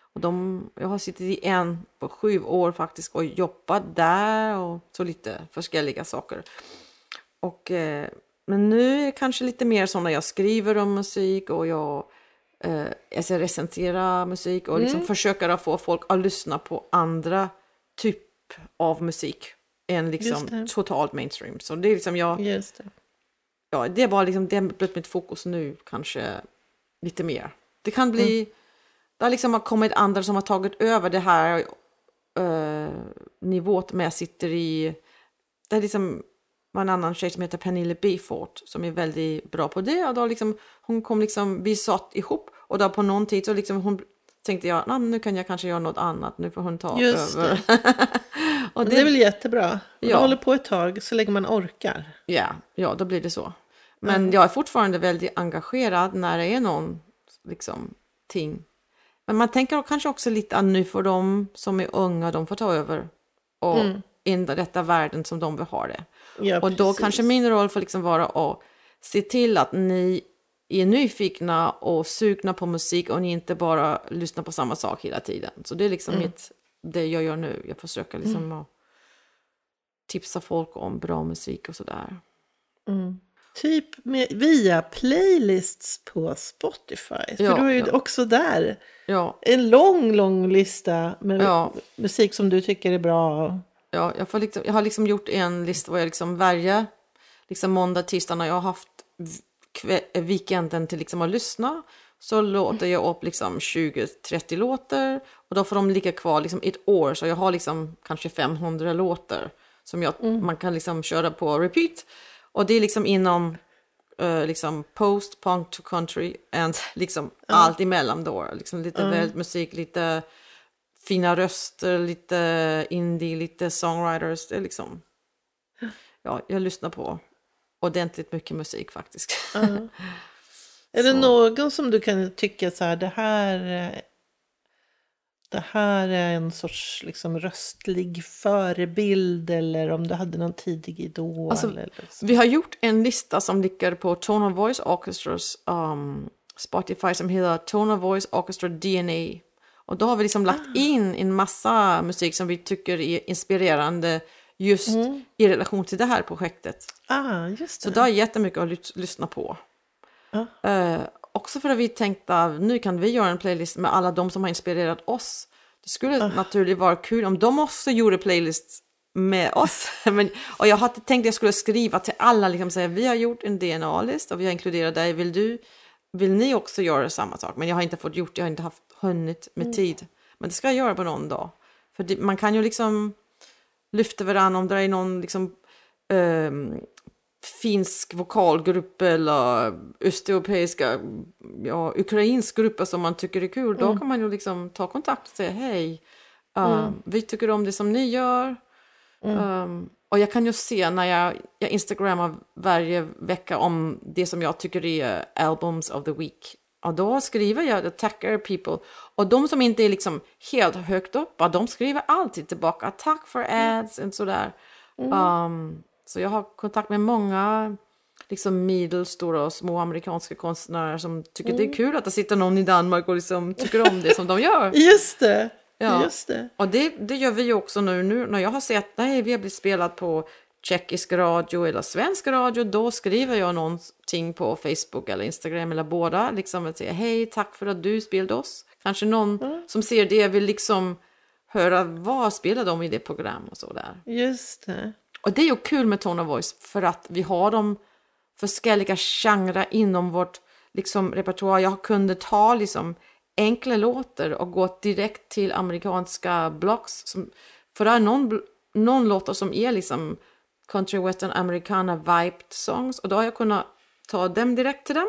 Och de, jag har suttit i en på sju år faktiskt och jobbat där och så lite förskälliga saker. Och, eh, men nu är det kanske lite mer som när jag skriver om musik och jag, eh, jag ska recensera musik och liksom försöker att få folk att lyssna på andra typ av musik än liksom totalt mainstream. Så det är liksom jag, Just det. ja, det är bara liksom, det har blivit mitt fokus nu kanske lite mer. Det kan bli, det har liksom kommit andra som har tagit över det här uh, nivåt med jag sitter i, det är liksom var en annan tjej som heter Pernille Bifort som är väldigt bra på det och då liksom, hon kom liksom, vi satt ihop och då på någon tid så liksom hon tänkte jag, "Ah, nu kan jag kanske göra något annat, nu får hon ta Just över. *laughs* och Men det är väl jättebra. Om Ja. håller på ett tag så länge man orkar. Ja, ja, då blir det så. Men jag är fortfarande väldigt engagerad när det är någon liksom, ting. Men man tänker kanske också lite att nu får de som är unga, de får ta över och ändra detta världen som de vill ha det. Ja, och då precis. kanske min roll får liksom vara att se till att ni är nyfikna och sugna på musik och ni inte bara lyssnar på samma sak hela tiden. Så det är liksom mitt, det jag gör nu. Jag försöker liksom att tipsa folk om bra musik och sådär. Typ med, via playlists på Spotify. För Ja, du har ju ja. också där Ja, en lång, lång lista med Ja. musik som du tycker är bra. ja jag, får liksom, jag har liksom gjort en lista vad jag liksom varje liksom måndag, tisdag när jag har haft weekenden till liksom att lyssna så låter jag upp liksom 20-30 låtar och då får de ligga kvar liksom ett år så jag har liksom kanske 500 låtar som jag, man kan liksom köra på repeat. Och det är liksom inom eh, liksom post, punk to country and *laughs* liksom allt emellan då, liksom lite väldigt musik, lite fina röster, lite indie, lite songwriters. Det är liksom... Ja, jag lyssnar på ordentligt mycket musik faktiskt. Är det någon som du kan tycka så här, det här, eh, det här är en sorts liksom röstlig förebild eller om du hade någon tidig idol? Alltså, eller så. Vi har gjort en lista som ligger på Tone of Voice Orchestras um, Spotify som heter Tone of Voice Orchestra DNA. Och då har vi liksom lagt in en massa musik som vi tycker är inspirerande just i relation till det här projektet. Ah, just Så det. det är jättemycket att lys- lyssna på. Ja. Eh, också för att vi tänkte att nu kan vi göra en playlist med alla de som har inspirerat oss. Det skulle Ah. naturligt vara kul om de också gjorde playlist med oss. *laughs* *laughs* Men, och jag hade tänkt att jag skulle skriva till alla, liksom säga vi har gjort en DNA-list och vi har inkluderat dig, vill du, vill ni också göra samma sak? Men jag har inte fått gjort det, jag har inte haft hunnit med tid. Men det ska jag göra på någon dag. För det, man kan ju liksom lyfta varandra om det är någon liksom ehm, finsk vokalgrupp eller östeuropeiska, ja, ukrainsk grupper som man tycker är kul, då kan man ju liksom ta kontakt och säga hej, um, vi tycker om det som ni gör. Um, och jag kan ju se när jag, jag instagrammar varje vecka om det som jag tycker är albums of the week. Och då skriver jag, tackar people. Och de som inte är liksom helt högt upp, ja, de skriver alltid tillbaka, tack för ads och sådär. Um, så jag har kontakt med många liksom medelstora och små amerikanska konstnärer som tycker det är kul att det sitter någon i Danmark och liksom tycker om det som de gör. *laughs* Just det! Ja. Just det. Och det, det gör vi också nu, nu när jag har sett nej, vi har blivit spelat på tjeckisk radio eller svensk radio, då skriver jag någonting på Facebook eller Instagram eller båda, liksom att säga hej, tack för att du spelade oss. Kanske någon som ser det vill liksom höra vad spelar de i det program och så där. Just det. Och det är ju kul med Tone Voice för att vi har de förskälliga genrer inom vårt liksom, repertoar. Jag kunde ta liksom, enkla låtar och gå direkt till amerikanska blocks. Som, för det är någon, någon låtar som är liksom country western americana vibed songs och då har jag kunnat ta dem direkt till dem.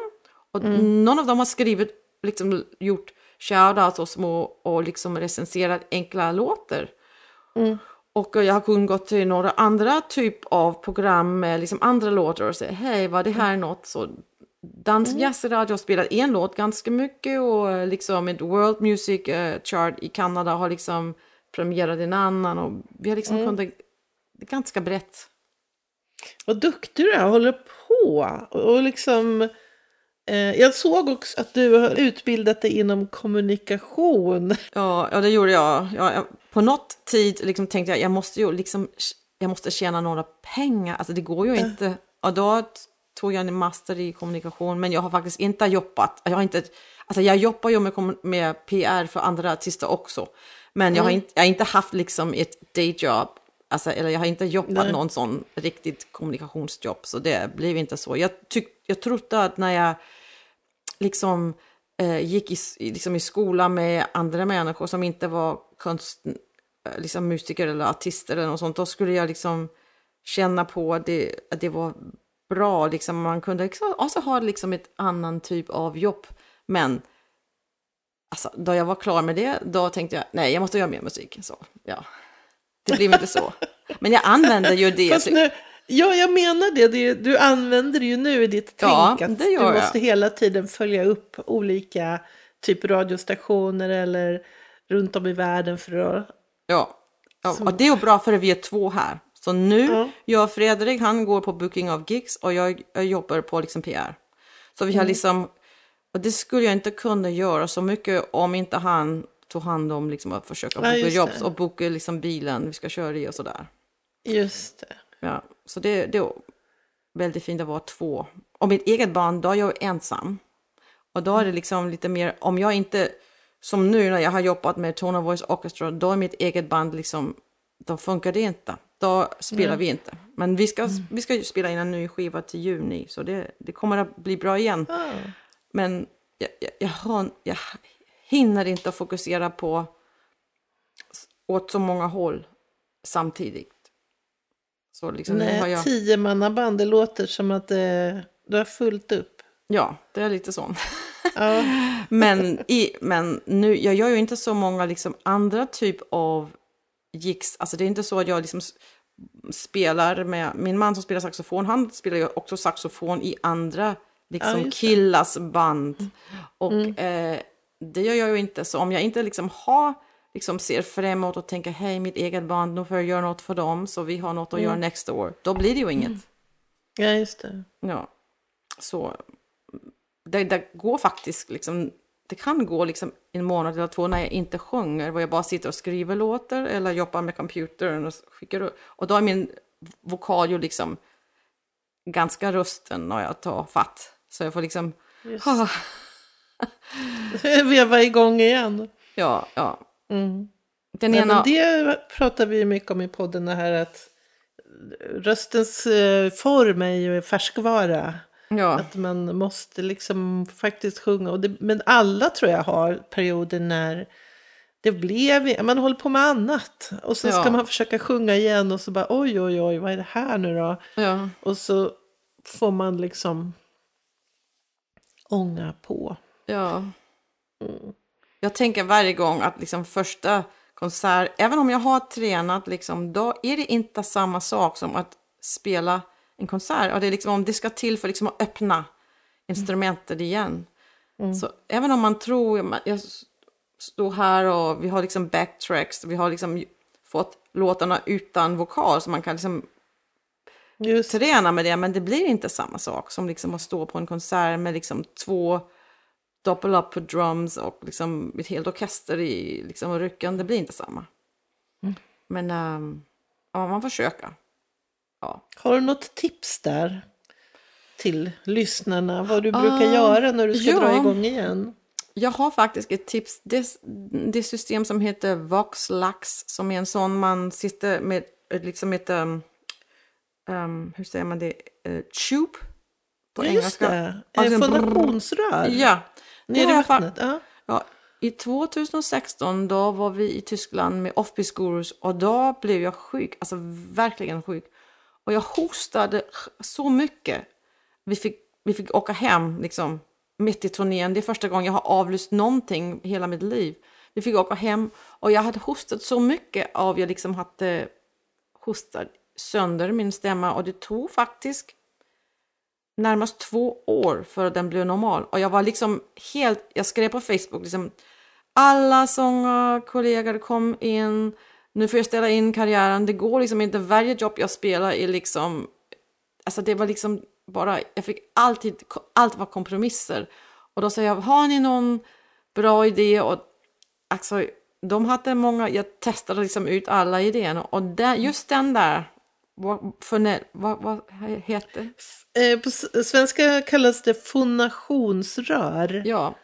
Och någon av dem har skrivit, liksom gjort shoutouts och små och liksom recenserat enkla låtar. Och jag har kunnat gå till några andra typ av program med liksom andra låtar och säga hej, var det här något? Så dans jazzradio har spelat en låt ganska mycket och liksom ett World Music eh, Chart i Kanada har liksom premierat en annan och vi har liksom kunnat, det är ganska brett. Vad duktig du är, håller på. Och liksom, eh, jag såg också att du har utbildat dig inom kommunikation. Ja, ja det gjorde jag. Ja, jag på något tid liksom tänkte jag, jag måste ju liksom, jag måste tjäna några pengar. Alltså det går ju inte. Och då tog jag en master i kommunikation, men jag har faktiskt inte jobbat. Jag har inte, alltså jag jobbar ju med, med PR för andra artister också. Men jag har inte, jag har inte haft liksom ett dayjob. Alltså, eller jag har inte jobbat Nej. någon sån riktigt kommunikationsjobb, så det blev inte så. Jag, tyck, jag trodde att när jag liksom eh, gick i, liksom i skola med andra människor som inte var konst, eh, liksom musiker eller artister eller något sånt, då skulle jag liksom känna på att det, att det var bra, liksom man kunde liksom, också ha liksom ett annan typ av jobb. Men alltså, då jag var klar med det, då tänkte jag, nej, jag måste göra mer musik. Så, ja. Det blev inte så. Men jag använde ju det. Fast nu, ja, jag menar det. det. Du använder det ju nu i ditt Ja, tänk. Att det gör du jag. måste hela tiden följa upp olika typ radiostationer eller runt om i världen för att... Ja, ja och det är ju bra för vi är två här. Så nu, Ja. jag och Fredrik, han går på booking av gigs och jag, jag jobbar på liksom PR. Så vi har Mm. liksom, och det skulle jag inte kunna göra så mycket om inte han tog hand om liksom att försöka Ja, boka just jobb och boka liksom bilen vi ska köra i och sådär. Just det. Ja, så det, det är väldigt fint att vara två. Och mitt eget barn, då är jag ensam. Och då är det liksom lite mer, om jag inte, som nu när jag har jobbat med Tone Voice Orchestra, då är mitt eget band liksom, då funkar det inte. Då spelar vi inte. Men vi ska, vi ska spela in en ny skiva till juni, så det, det kommer att bli bra igen. Ah. Men jag, jag, jag, har, jag hinner inte fokusera på åt så många håll samtidigt. Så liksom, nu har Nej, jag, tiomannaband, det låter som att det, du har fullt upp. ja, det är lite sånt. Ja. *laughs* Men, i, men nu, jag gör ju inte så många liksom andra typ av gigs. Alltså det är inte så att jag liksom spelar med, min man som spelar saxofon, han spelar ju också saxofon i andra Ja, liksom det. killars band. Och eh, det gör jag ju inte. Så om jag inte liksom har, liksom ser framåt och tänker hej mitt eget band, nu får jag göra något för dem så vi har något att göra nästa år. Då blir det ju inget. ja, just det. Ja, så det, det går faktiskt liksom, det kan gå liksom en månad eller två när jag inte sjunger, var jag bara sitter och skriver låtar eller jobbar med computern och skickar. Och då är min vokal ju liksom ganska rusten när jag tar fatt. Så jag får liksom, Just. *laughs* Veva igång igen. ja, ja. Mm. Den Ja, ena, det pratar vi mycket om i podden, det här att röstens eh, form är ju färskvara. ja, Att man måste liksom faktiskt sjunga. Det, men alla tror jag har perioder när det blev, man håller på med annat. Och så ska Ja. man försöka sjunga igen och så bara oj oj oj vad är det här nu då? ja, Och så får man liksom ånga på. Ja. Jag tänker varje gång att liksom första konsert, även om jag har tränat, liksom, då är det inte samma sak som att spela en konsert. Och det är liksom, om det ska till för liksom att öppna instrumentet igen. Så även om man tror, jag står här och vi har liksom backtracks, vi har liksom fått låtarna utan vokal så man kan liksom Just träna med det, men det blir inte samma sak som liksom att stå på en konsert med liksom två doppel up på drums och liksom ett helt orkester i liksom ryggen. Det blir inte samma. Men ehm, ja, man försöker. Ja. Har du något tips där till lyssnarna? Vad du brukar Ah, göra när du ska ja. dra igång igen? Jag har faktiskt ett tips. Det, det system som heter Voxlax som är en sån man sitter med ett- liksom ett, um, um, hur säger man det, uh, tube på Just engelska. det, Alltså en fonationsrör Ja. Det ner i vattnet. Ja. Ja, I 2016 då var vi i Tyskland med Offbeat Gurus och då blev jag sjuk, alltså verkligen sjuk. Och jag hostade så mycket. Vi fick, vi fick åka hem liksom, mitt i turnén. Det är första gången jag har avlyst någonting hela mitt liv. Vi fick åka hem och jag hade hostat så mycket av jag liksom hade hostat sönder min stämma och det tog faktiskt närmast två år för den blev normal. Och jag var liksom helt, jag skrev på Facebook liksom alla sångarkollegor kom in, nu får jag ställa in karriären, det går liksom inte, varje jobb jag spelar är liksom, alltså det var liksom bara, jag fick alltid, allt var kompromisser. Och då sa jag, har ni någon bra idé? Och alltså, de hade många, jag testade liksom ut alla idéerna och där, just den där, vad, vad, vad heter Eh, På svenska kallas det fonationsrör. Ja,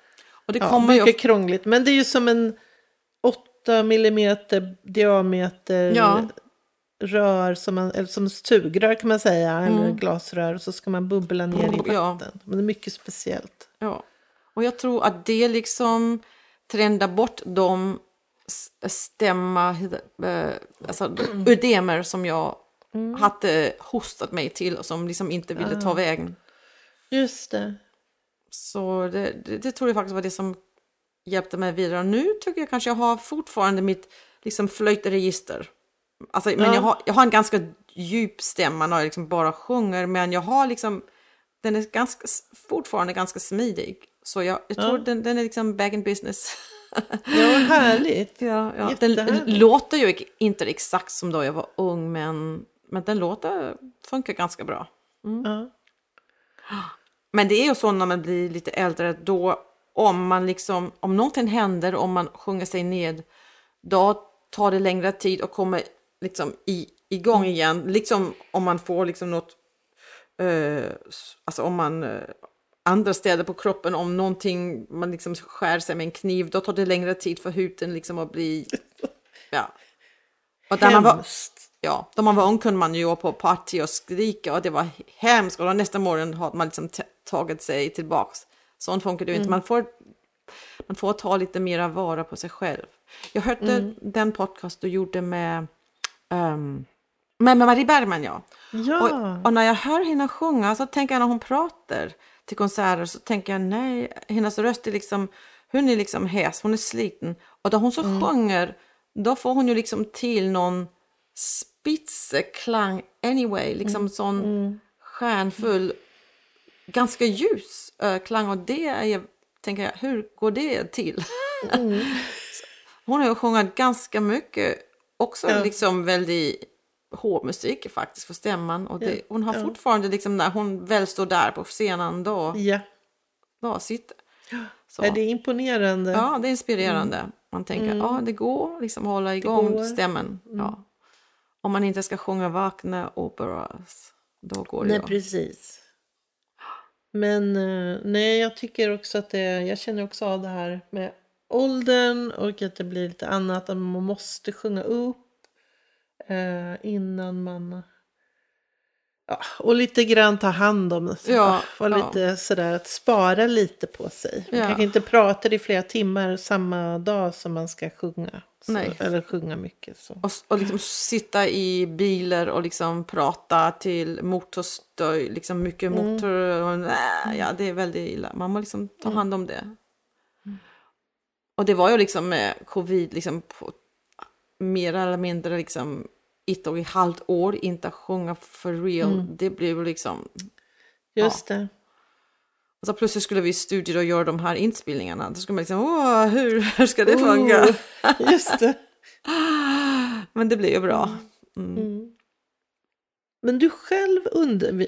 och det Ja, kommer ju... mycket krångligt, men det är ju som en 8 millimeter diameter Ja. rör, som, man, eller som sugrör kan man säga, eller glasrör, och så ska man bubbla ner i Mm. Ja. vatten. Men det är mycket speciellt. Ja. Och jag tror att det liksom trendar bort de stämma, eh, alltså ödemer som jag hade hostat mig till och som liksom inte ville ta vägen. Just det. Så det, det, det tror jag faktiskt var det som hjälpte mig vidare. Och nu tycker jag kanske jag har fortfarande mitt liksom flöjtregister. Alltså, men Ja. jag, har, jag har en ganska djup stämma när jag liksom bara sjunger, men jag har liksom, den är ganska, fortfarande ganska smidig. Så jag, jag tror Ja. den, den är liksom back in business. Ja, härligt. *laughs* ja, ja. Den låter ju inte exakt som då jag var ung, men, men den låter, funkar ganska bra. Ja. Men det är ju så när man blir lite äldre, då om man liksom, om någonting händer, om man sjunger sig ned, då tar det längre tid att komma liksom i, igång igen. Liksom om man får liksom något, eh, alltså om man eh, andra städer på kroppen, om någonting, man liksom skär sig med en kniv, då tar det längre tid för huden liksom att bli, *laughs* ja. Och där man var, Hemskt. Ja, då man var ung kunde man ju gå på party och skrika och det var hemskt och nästa morgon har man liksom tagit sig tillbaks. Sånt funkar det ju inte. Man får, man får ta lite mera vara på sig själv. Jag hörde den podcast du gjorde med, ehm, med, med Marie Bergman, ja. Ja. Och, och när jag hör henne sjunga så tänker jag när hon pratar till konserter så tänker jag nej, hennes röst är liksom, hon är liksom hes, hon är sliten. Och då hon så sjunger, då får hon ju liksom till någon spitseklang anyway, liksom sån stjärnfull, ganska ljus äh, klang och det är tänker jag, hur går det till? *laughs* hon har ju sjungit ganska mycket, också Ja. liksom väldigt hård musik faktiskt för stämman och det, Ja, hon har ja. fortfarande liksom när hon väl står där på scenen då, ja. då sitter. Så. Är det är imponerande. Ja, det är inspirerande. Man tänker, ja det går liksom hålla igång går. stämmen. Ja. Om man inte ska sjunga Wagner operas, då går det Nej, precis. Men eh, nej, jag tycker också att det, jag känner också av det här med åldern och att det blir lite annat, att man måste sjunga upp eh, innan man... Ja, och lite grann ta hand om sig. Ja, ja. lite sådär att spara lite på sig. Man Ja. kanske inte pratar i flera timmar samma dag som man ska sjunga. Så. Eller sjunga mycket. Så. Och, och liksom sitta i bilar och liksom prata till motorstoj, liksom mycket Mm. motor. Och, nej, ja, det är väldigt illa. Man måste liksom ta Mm. hand om det. Och det var ju liksom med covid, liksom på, mer eller mindre liksom ett och ett halvt år inte sjunga för real. Mm. Det blev liksom... Just det. Så plötsligt skulle vi i studier och göra de här inspelningarna. Då skulle man liksom, åh, hur, hur ska det funka? Oh, just det. *laughs* Men det blev ju bra. Mm. Men du själv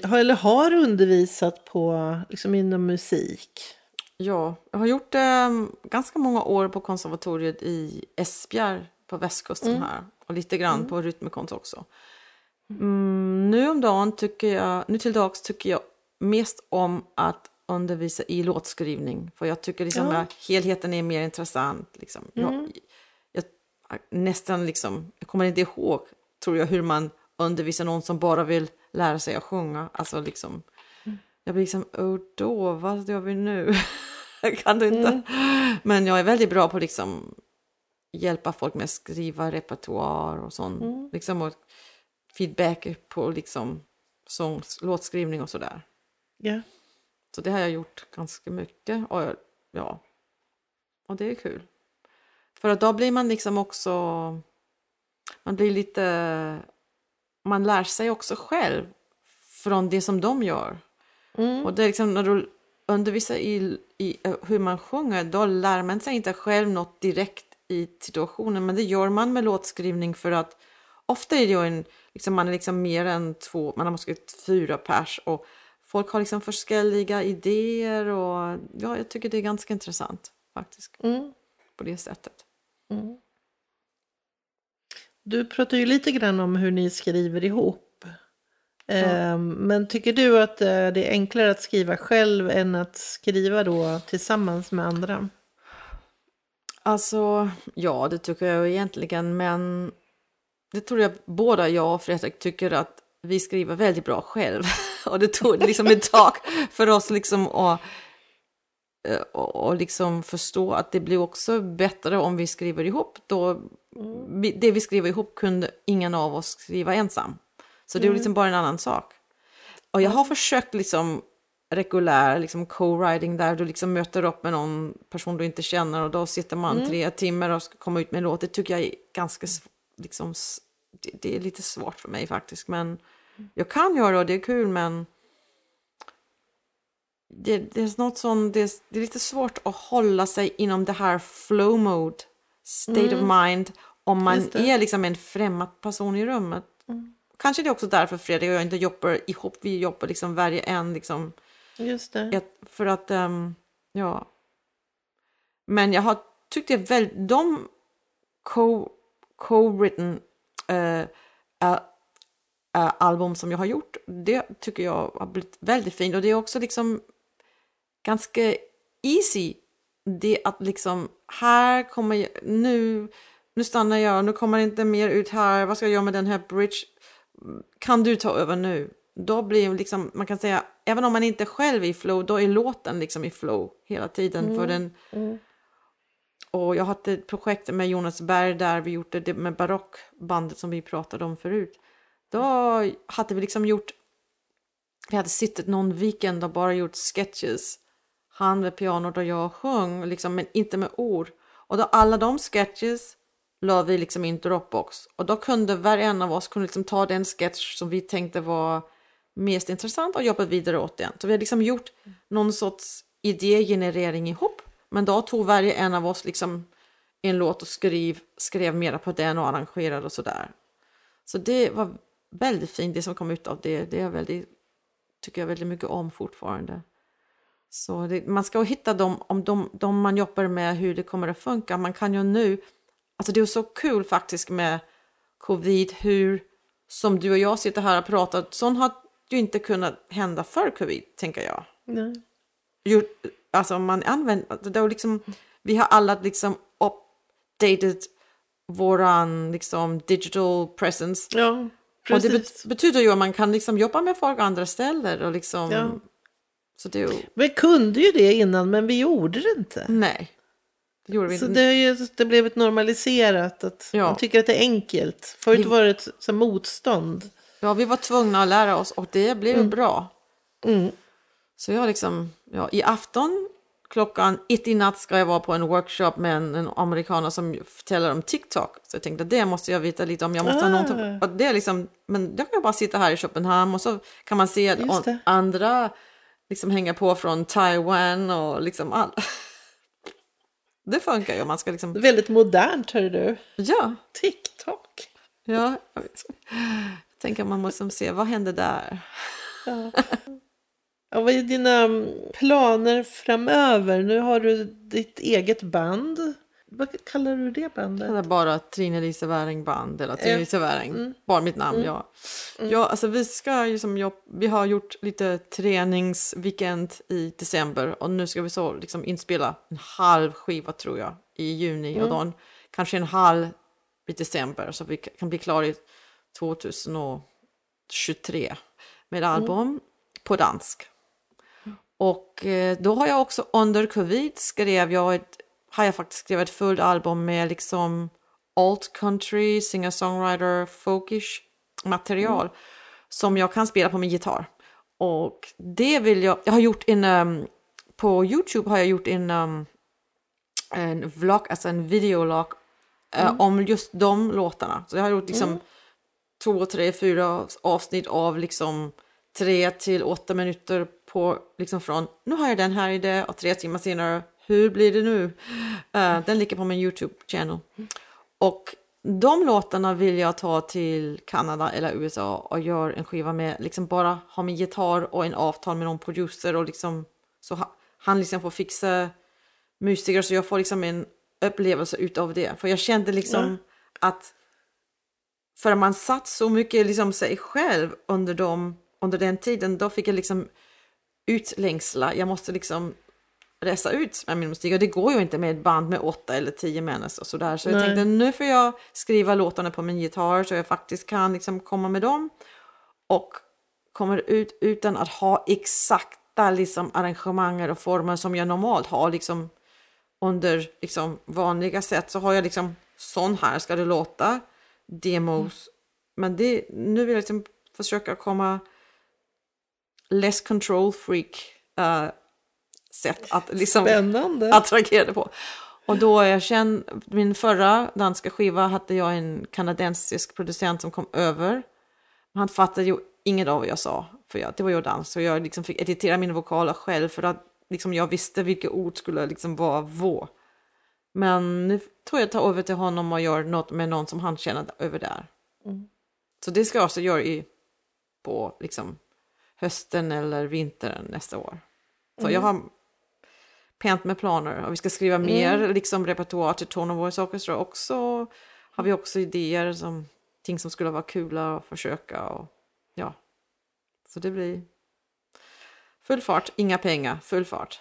har, eller har undervisat på, liksom inom musik? Ja, jag har gjort det ganska många år på konservatoriet i Esbjerg på västkusten här och lite grann på rytmikons också. Mm, nu om dagen tycker jag, nu till dags tycker jag mest om att undervisa i låtskrivning för jag tycker liksom Ja. att helheten är mer intressant. Liksom. Jag, jag, nästan liksom, jag kommer inte ihåg tror jag hur man undervisar någon som bara vill lära sig att sjunga. Alltså liksom, jag blir liksom, oh då, vad gör vi nu? *laughs* kan du inte? Men jag är väldigt bra på liksom hjälpa folk med att skriva repertoar och sånt. Liksom, och feedback på liksom sång, låtskrivning och sådär. Ja. Så det har jag gjort ganska mycket. Och ja, och det är kul. För att då blir man liksom också, man blir lite, man lär sig också själv från det som de gör. Och det är liksom när du undervisar i, i eh, hur man sjunger, då lär man sig inte själv något direkt i situationen, men det gör man med låtskrivning för att ofta är det ju en, liksom, man är liksom mer än två, man har måste fyra pers och folk har liksom förskälliga idéer och ja, jag tycker det är ganska intressant faktiskt Mm. på det sättet. Du pratar ju lite grann om hur ni skriver ihop. Ehm, Men tycker du att eh, det är enklare att skriva själv än att skriva då tillsammans med andra? Alltså, ja, det tycker jag egentligen, men det tror jag båda jag och Fredrik tycker att vi skriver väldigt bra själv. *laughs* och det tog liksom ett tag för oss liksom att eh, och, liksom förstå att det blir också bättre om vi skriver ihop. Då, vi, det vi skriver ihop kunde ingen av oss skriva ensam. Så det är liksom bara en annan sak. Och jag har försökt liksom regulär liksom co-writing där du liksom möter upp med någon person du inte känner och då sitter man tre timmar och ska komma ut med en låt. Det tycker jag är ganska liksom, det, det är lite svårt för mig faktiskt. Men jag kan göra det och det är kul men det, det är något som, det, är, det är lite svårt att hålla sig inom det här flow mode, state of mind, om man är liksom en främmande person i rummet. Kanske det är också därför Fredrik och jag inte jobbar ihop, vi jobbar liksom varje en liksom, Just det. ett, för att, ehm, ja. Men jag har tyckt det är väldigt, de co- co-written eh, eh, eh, album som jag har gjort, det tycker jag har blivit väldigt fint och det är också liksom ganska easy. Det att liksom, här kommer jag, nu, nu stannar jag, nu kommer det inte mer ut här, vad ska jag göra med den här bridge? Kan du ta över nu? Då blir liksom, man kan säga, även om man inte själv är i flow, då är låten liksom i flow hela tiden. För den, och jag hade ett projekt med Jonas Berg där vi gjorde det med barockbandet som vi pratade om förut. Då hade vi liksom gjort, vi hade suttit någon weekend och bara gjort sketches. Han med pianot och jag sjöng, liksom, men inte med ord. Och då alla de sketches la vi liksom i en Dropbox. Och då kunde var en av oss kunde liksom ta den sketch som vi tänkte var mest intressant och jobba vidare åt den. Så vi har liksom gjort någon sorts idégenerering ihop. Men då tog varje en av oss liksom en låt och skrev, skrev mera på den och arrangerade och sådär. Så det var väldigt fint det som kom ut av det. Det är väldigt, tycker jag väldigt mycket om fortfarande. Så det, man ska hitta dem, om de, de man jobbar med, hur det kommer att funka. Man kan ju nu, alltså det är så kul faktiskt med covid, hur som du och jag sitter här och pratar, sånt har ju inte kunnat hända för covid, tänker jag. Nej. Ju, alltså man använder, det liksom, vi har alla liksom updated våran liksom digital presence. Ja, Och precis. det bet- betyder ju att man kan liksom jobba med folk andra ställen och liksom, Ja. så det Vi kunde ju det innan men vi gjorde det inte. nej. Det gjorde vi Så inte. det, ju, det blev ett normaliserat att Ja. man tycker att det är enkelt. Förut Vi- var det ett så, motstånd. Ja, vi var tvungna att lära oss och det blev bra. Mm. Så jag liksom, ja, i afton klockan ett i natt ska jag vara på en workshop med en, en amerikaner som förtäller om TikTok. Så jag tänkte det måste jag veta lite om. Jag måste ha Ah. någonting. Och det är liksom, men jag kan jag bara sitta här i Köpenhamn och så kan man se andra liksom hänga på från Taiwan och liksom all. *laughs* Det funkar ju. Man ska liksom, Väldigt modernt hör du. ja, TikTok. ja. Jag vet. Tänker man måste se, vad hände där? Ja. *laughs* Ja, vad är dina mm, planer framöver? Nu har du ditt eget band. Vad kallar du det bandet? Det är bara Trine Lise Wäring band eller Trine. Lise Wäring. Mm. Bara mitt namn, Mm. ja. ja. Alltså vi ska ju som jag, vi har gjort lite träningsweekend i december och nu ska vi så liksom inspela en halv skiva tror jag i juni Mm. och då kanske en halv i december så vi kan bli klara i 2023 med Mm. album på dansk. Och eh, då har jag också under covid skrev jag ett, har jag faktiskt skrivit ett fullt album med liksom alt country, singer-songwriter, folkish material som jag kan spela på min gitarr. Och det vill jag, jag har gjort en, um, på Youtube har jag gjort en, um, en vlogg, alltså en videolog eh, om just de låtarna. Så jag har gjort liksom två, tre, fyra avsnitt av liksom tre till åtta minuter på liksom från nu har jag den här i det och tre timmar senare hur blir det nu? Eh, den ligger på min Youtube-channel. Och de låtarna vill jag ta till Kanada eller USA och göra en skiva med, liksom bara ha min gitarr och en avtal med någon producer och liksom så ha, han liksom får fixa musiker så jag får liksom en upplevelse utav det. För jag kände liksom att för man satt så mycket liksom sig själv under, dem, under den tiden, då fick jag liksom utlängsla. Jag måste liksom resa ut med min musik och det går ju inte med ett band med åtta eller tio människor och sådär. Så jag Nej. tänkte nu får jag skriva låtarna på min gitarr så jag faktiskt kan liksom komma med dem och kommer ut utan att ha exakta liksom arrangemang och former som jag normalt har liksom under liksom vanliga sätt så har jag liksom sån här ska det låta demos men det, nu vill jag liksom försöka komma less control freak eh, sätt att liksom Spännande. attragera det på. Och då jag känn, min förra danska skiva hade jag en kanadensisk producent som kom över. Han fattade ju inget av vad jag sa, för jag, det var ju dans. Så jag liksom fick editera mina vokaler själv för att liksom jag visste vilka ord skulle liksom vara vå. Men nu tror jag ta över till honom och gör något med någon som han känner över där. Så det ska jag också göra i, på liksom hösten eller vintern nästa år. Så jag har pent med planer och vi ska skriva mer liksom repertoar till Tone of Voice Orchestra också. Har vi också idéer som ting som skulle vara kula att försöka och ja. Så det blir full fart, inga pengar, full fart.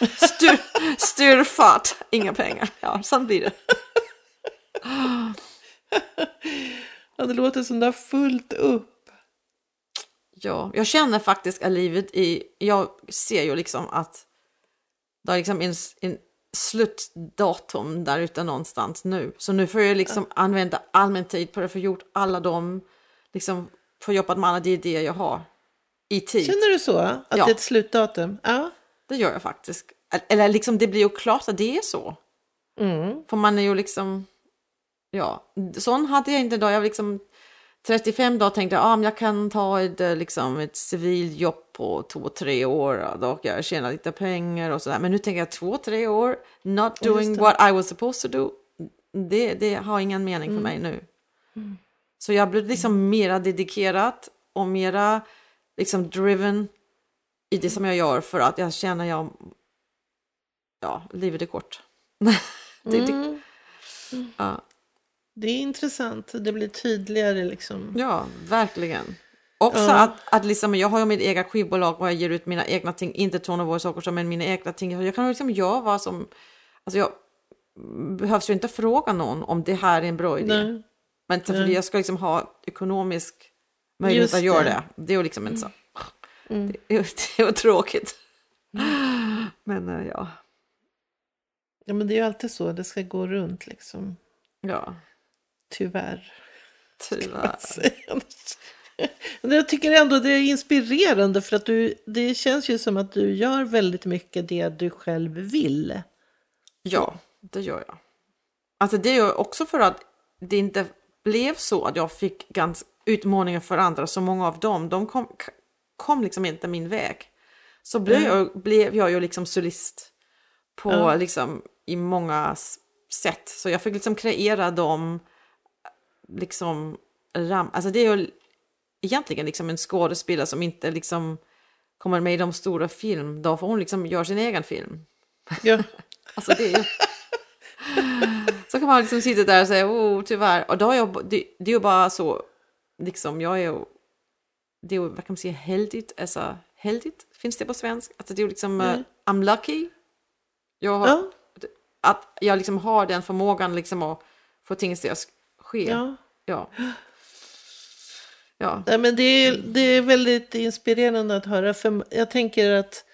*laughs* Styr, styrfart, inga pengar. Ja, sånt blir det. *laughs* Ja, det låter som det har fullt upp. Ja, jag känner faktiskt att livet i, jag ser ju liksom att det är liksom en, en slutdatum där ute någonstans nu. Så nu får jag liksom använda all min tid på att få gjort alla de, liksom få jobbat med alla de idéer jag har i tid. Känner du så? Att Ja. det är ett slutdatum? Ja. Det gör jag faktiskt. Eller liksom det blir ju klart att det är så. Mm. För man är ju liksom, ja, sån hade jag inte då. Jag liksom 35 dagar tänkte jag, ah, men jag kan ta ett, eh, liksom, ett civiljobb på två, tre år. Då kan jag tjäna lite pengar och sådär. Men nu tänker jag två, tre år, not doing what I was supposed to do. Det, det har ingen mening för mig nu. Så jag blev liksom mera dedikerad och mera liksom driven i det som jag gör för att jag känner jag, ja, livet är kort. *laughs* det, det, Mm. ja. Det är intressant. Det blir tydligare liksom. Ja, verkligen. Också Ja. att, att liksom, jag har ju mitt eget skivbolag och jag ger ut mina egna ting, inte Tone of Voice men mina egna ting. Jag kan liksom göra vad som, alltså jag behövs ju inte fråga någon om det här är en bra idé. Nej. Men för jag ska liksom ha ekonomisk möjlighet Just att göra det. det. Det är ju liksom inte så. Mm. Det, är, *laughs* det är ju tråkigt. Men eh, ja, Ja, men det är ju alltid så. Det ska gå runt liksom. ja, Tyvärr. tyvärr. *laughs* Men jag tycker ändå det är inspirerande för att du, det känns ju som att du gör väldigt mycket det du själv vill. Ja, det gör jag. Alltså det är ju också för att det inte blev så att jag fick ganska utmaningar för andra, så många av dem, de kom, kom liksom inte min väg. Så blev, jag, blev jag ju liksom solist på Ja. liksom i många sätt. Så jag fick liksom kreera dem, liksom ram, alltså det är ju egentligen liksom en skådespelare som inte liksom kommer med i de stora film, då får hon liksom göra sin egen film. Ja. *laughs* Alltså det är ju... *laughs* Så kan man liksom sitta där och säga, oh tyvärr. Och då är jag, det, det är ju bara så, liksom jag är ju, det är ju, vad kan man säga, heldigt, alltså heldigt, finns det på svenska? Alltså det är ju liksom, eh, Mm. I'm lucky. Jag har, Ja. Att jag liksom har den förmågan liksom att få ting att ske. ja. Ja. Ja. Nej, men det, är, det är väldigt inspirerande att höra. För jag tänker att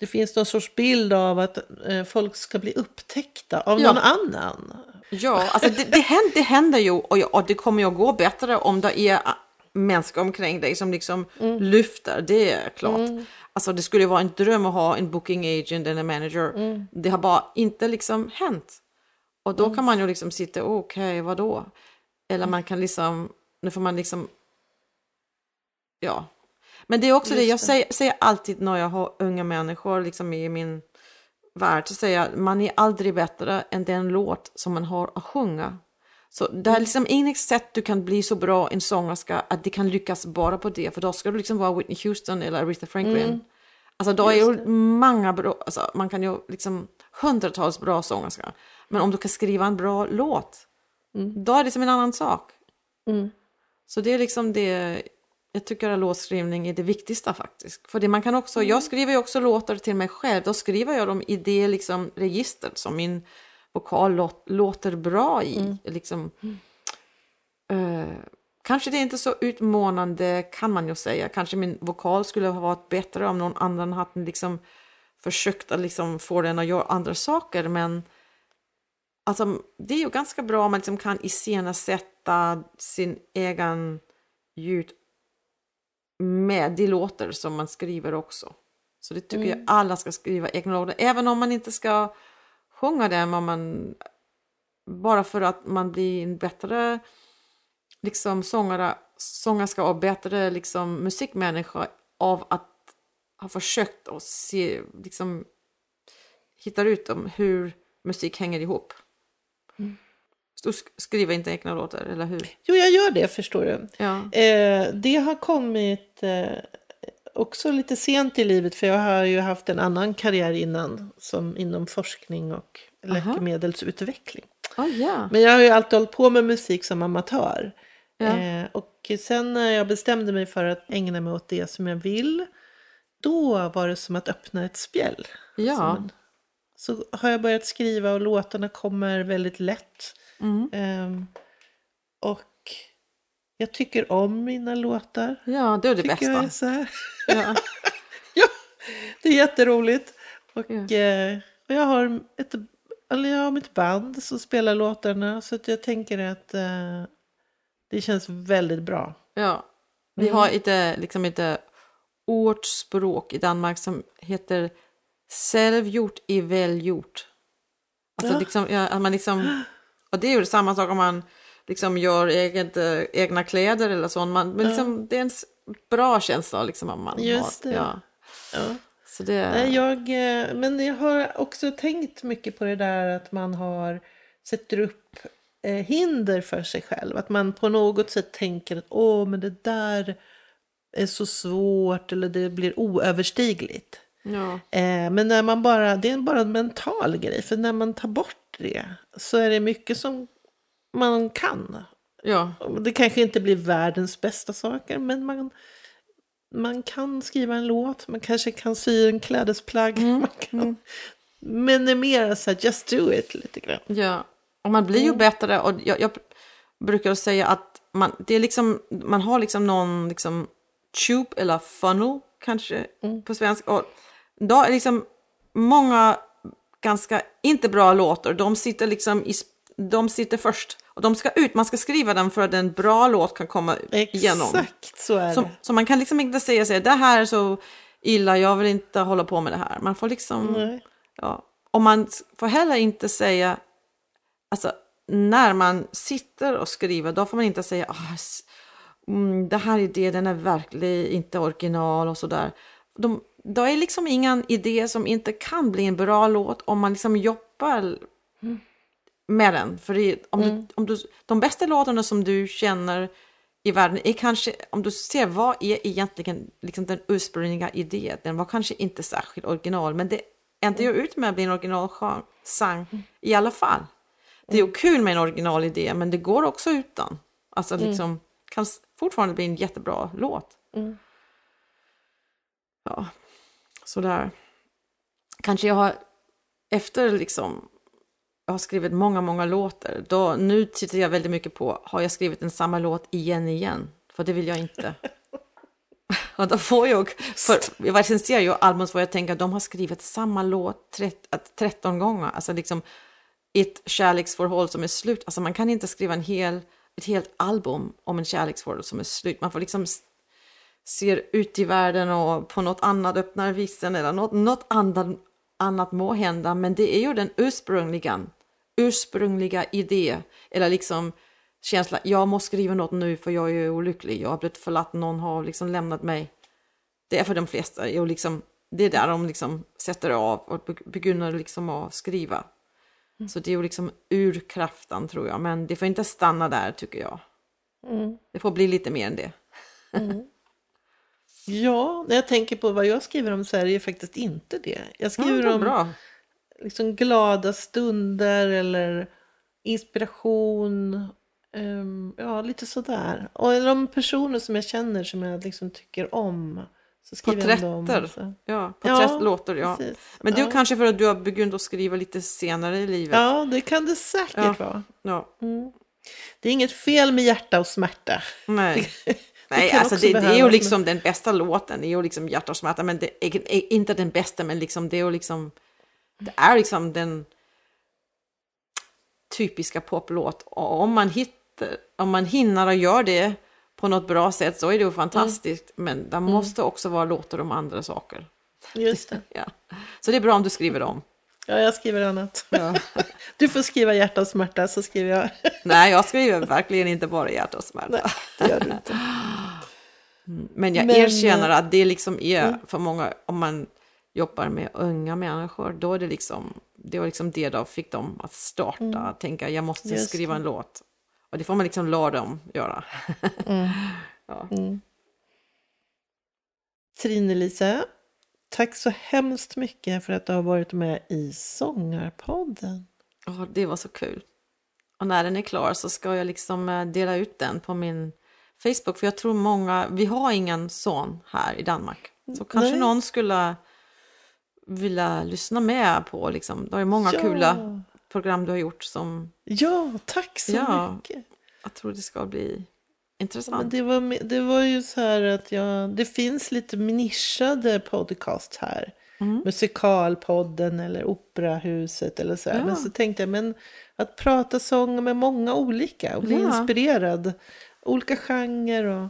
det finns någon sorts bild av att eh, folk ska bli upptäckta av Ja. någon annan. Ja, alltså det, det, händer, det händer ju och, jag- och det kommer ju att gå bättre om det är människor omkring dig som liksom lyfter, det är klart. Alltså det skulle vara en dröm att ha en booking agent eller manager. Det har bara inte liksom hänt. Och då kan man ju liksom sitta, okej, vadå? Eller man kan liksom, nu får man liksom, ja. Men det är också det, Just jag det. säger, säger alltid när jag har unga människor liksom i min värld, så säger jag, man är aldrig bättre än den låt som man har att sjunga. Så det är liksom inget sätt du kan bli så bra en sångerska att det kan lyckas bara på det, för då ska du liksom vara Whitney Houston eller Aretha Franklin. Alltså då är Just ju många bra, alltså man kan ju liksom hundratals bra sångerskor. Men om du kan skriva en bra låt, då är det som en annan sak. Mm. Så det är liksom det, jag tycker att låtskrivning är det viktigaste faktiskt. För det man kan också, jag skriver ju också låtar till mig själv, då skriver jag dem i det liksom register som min vokal låt, låter bra i. Liksom, eh, kanske det är inte så utmanande kan man ju säga, kanske min vokal skulle ha varit bättre om någon annan hade liksom försökt att liksom få den att göra andra saker men alltså, det är ju ganska bra om man liksom kan iscensätta sin egen ljud med de låtar som man skriver också. Så det tycker jag alla ska skriva egna låtar, även om man inte ska sjunga dem, om man, bara för att man blir en bättre liksom, sångare, sångerska och bättre liksom, musikmänniska av att ha försökt att se, liksom, hitta ut om hur musik hänger ihop. Du sk- skriver inte egna låtar, eller hur? Jo, jag gör det förstår du. Ja. Eh, det har kommit eh, också lite sent i livet för jag har ju haft en annan karriär innan som inom forskning och läkemedelsutveckling. Oh, ja. Men jag har ju alltid hållit på med musik som amatör. Ja. Eh, och sen när jag bestämde mig för att ägna mig åt det som jag vill, då var det som att öppna ett spjäll. Ja. En- Så har jag börjat skriva och låtarna kommer väldigt lätt. Mm. Ehm, och jag tycker om mina låtar. ja, det är det Tycker jag är bästa. så här. Ja. *laughs* ja, det är jätteroligt. Och, Ja. eh, och jag, har ett, eller jag har mitt band som spelar låtarna. Så att jag tänker att eh, det känns väldigt bra. Ja, vi har ett, liksom ett ordspråk i Danmark som heter självgjort är välgjort. Alltså Ja. liksom, ja, att man liksom, *gasps* och det är ju samma sak om man liksom gör eget, eh, egna kläder eller så. Man, men liksom, det är en bra känsla liksom om man Just har. det. Ja. Ja. Så det, Nej, jag, eh, men jag har också tänkt mycket på det där att man har sätter upp eh, hinder för sig själv. Att man på något sätt tänker att åh, men det där är så svårt eller det blir oöverstigligt. ja. Eh, men när man bara, det är bara en mental grej, för när man tar bort det så är det mycket som man kan. ja, Det kanske inte blir världens bästa saker, men man, man kan skriva en låt, man kanske kan sy en klädesplagg. Man kan minimera så här, just do it lite grann. Ja, och man blir ju bättre och jag, jag brukar säga att man, det är liksom, man har liksom någon liksom tube eller funnel kanske på svenska. Och då är liksom många ganska inte bra låtar, de sitter liksom i, de sitter först och de ska ut, man ska skriva den för att en bra låt kan komma igenom. Exakt så är Så, det. så man kan liksom inte säga sig, det här är så illa, jag vill inte hålla på med det här. Man får liksom... Nej. Ja. Och man får heller inte säga, alltså när man sitter och skriver, då får man inte säga mm, det här idén den är verkligen inte original och sådär. De, då är liksom ingen idé som inte kan bli en bra låt om man liksom jobbar med den. För det, om du, om du, de bästa låtarna som du känner i världen är kanske, om du ser vad är egentligen liksom den ursprungliga idén, den var kanske inte särskilt original, men det ändå ju ut med att bli en originalsång i alla fall. Det är ju kul med en originalidé, men det går också utan. Alltså liksom, kan fortfarande bli en jättebra låt. Ja, sådär. Kanske jag har, efter liksom, jag har skrivit många, många låtar, då, nu tittar jag väldigt mycket på, har jag skrivit en samma låt igen igen? För det vill jag inte. *laughs* Och då får jag, för jag recenserar ju album så jag tänker att de har skrivit samma låt 13, 13 äh, gånger, alltså liksom ett kärleksförhåll som är slut. Alltså man kan inte skriva en hel, ett helt album om en kärleksförhåll som är slut. Man får liksom ser ut i världen och på något annat öppnar vissen eller något, något annat, annat må hända. Men det är ju den ursprungliga, ursprungliga idé eller liksom känsla. Jag måste skriva något nu för jag är olycklig. Jag har blivit förlatt, någon har liksom lämnat mig. Det är för de flesta. Jag liksom, det är där de liksom sätter av och begynner liksom att skriva. Så det är ju liksom urkraften tror jag. Men det får inte stanna där tycker jag. Det får bli lite mer än det. Ja, när jag tänker på vad jag skriver om så är det ju faktiskt inte det. Jag Ja, skriver det är om bra. liksom glada stunder eller inspiration. ehm, ja, lite sådär. Och de personer som jag känner som jag liksom tycker om. Så skriver jag om dem. Porträtter. Så. Ja, Ja, porträttlåtar. Ja. precis. Men det är Ja. kanske för att du har begynt att skriva lite senare i livet. Ja, det kan det säkert Ja. vara. Ja. Det är inget fel med hjärta och smärta. Nej. *laughs* Nej, kan alltså det, det är ju liksom den bästa låten, det är ju liksom hjärta och smärta, men det är, inte den bästa, men liksom det är ju liksom, det är liksom den typiska poplåt. Och om man hittar, om man hinner och gör det på något bra sätt så är det ju fantastiskt, men det måste också vara låtar om andra saker. Just det. *laughs* Ja. Så det är bra om du skriver dem. Ja, jag skriver annat. Ja. *laughs* Du får skriva hjärta och smärta så skriver jag. Nej, jag skriver verkligen inte bara hjärta och smärta. Nej, det gör du inte. *laughs* Men jag Men- Mm. erkänner att det liksom är för många, om man jobbar med unga människor, då är det liksom det var liksom det då fick dem att starta, att tänka jag måste Mm. Just skriva en låt. Och det får man liksom lära dem göra. *laughs* Mm. ja. Trine-Lisa, tack så hemskt mycket för att du har varit med i Sångarpodden. Ja, det var så kul. Och när den är klar så ska jag liksom eh, dela ut den på min Facebook, för jag tror många, vi har ingen son här i Danmark. Så kanske Nej. någon skulle vilja lyssna med på, liksom. det är många Ja. kula program du har gjort som Ja, tack så Ja. mycket. jag tror det ska bli Men intressant. det, var, det var ju så här att jag, det finns lite nischade podcast här. Mm. Musikalpodden eller Operahuset eller så här. Ja. Men så tänkte jag, men att prata sång med många olika och bli Ja. inspirerad. Olika genrer och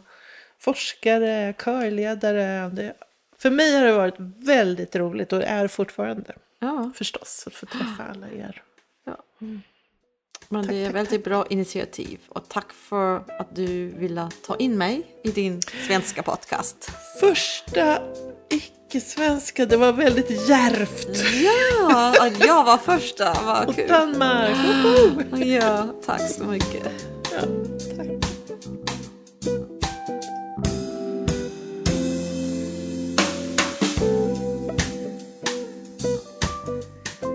forskare, körledare. Det, för mig har det varit väldigt roligt och är fortfarande Ja, förstås att få träffa alla er. men det är tack, väldigt bra initiativ och tack för att du ville ta in mig i din svenska podcast. Första icke-svenska, det var väldigt djärvt. Ja, att jag var första, vad Och kul. Danmark, woho! Ja, tack så mycket.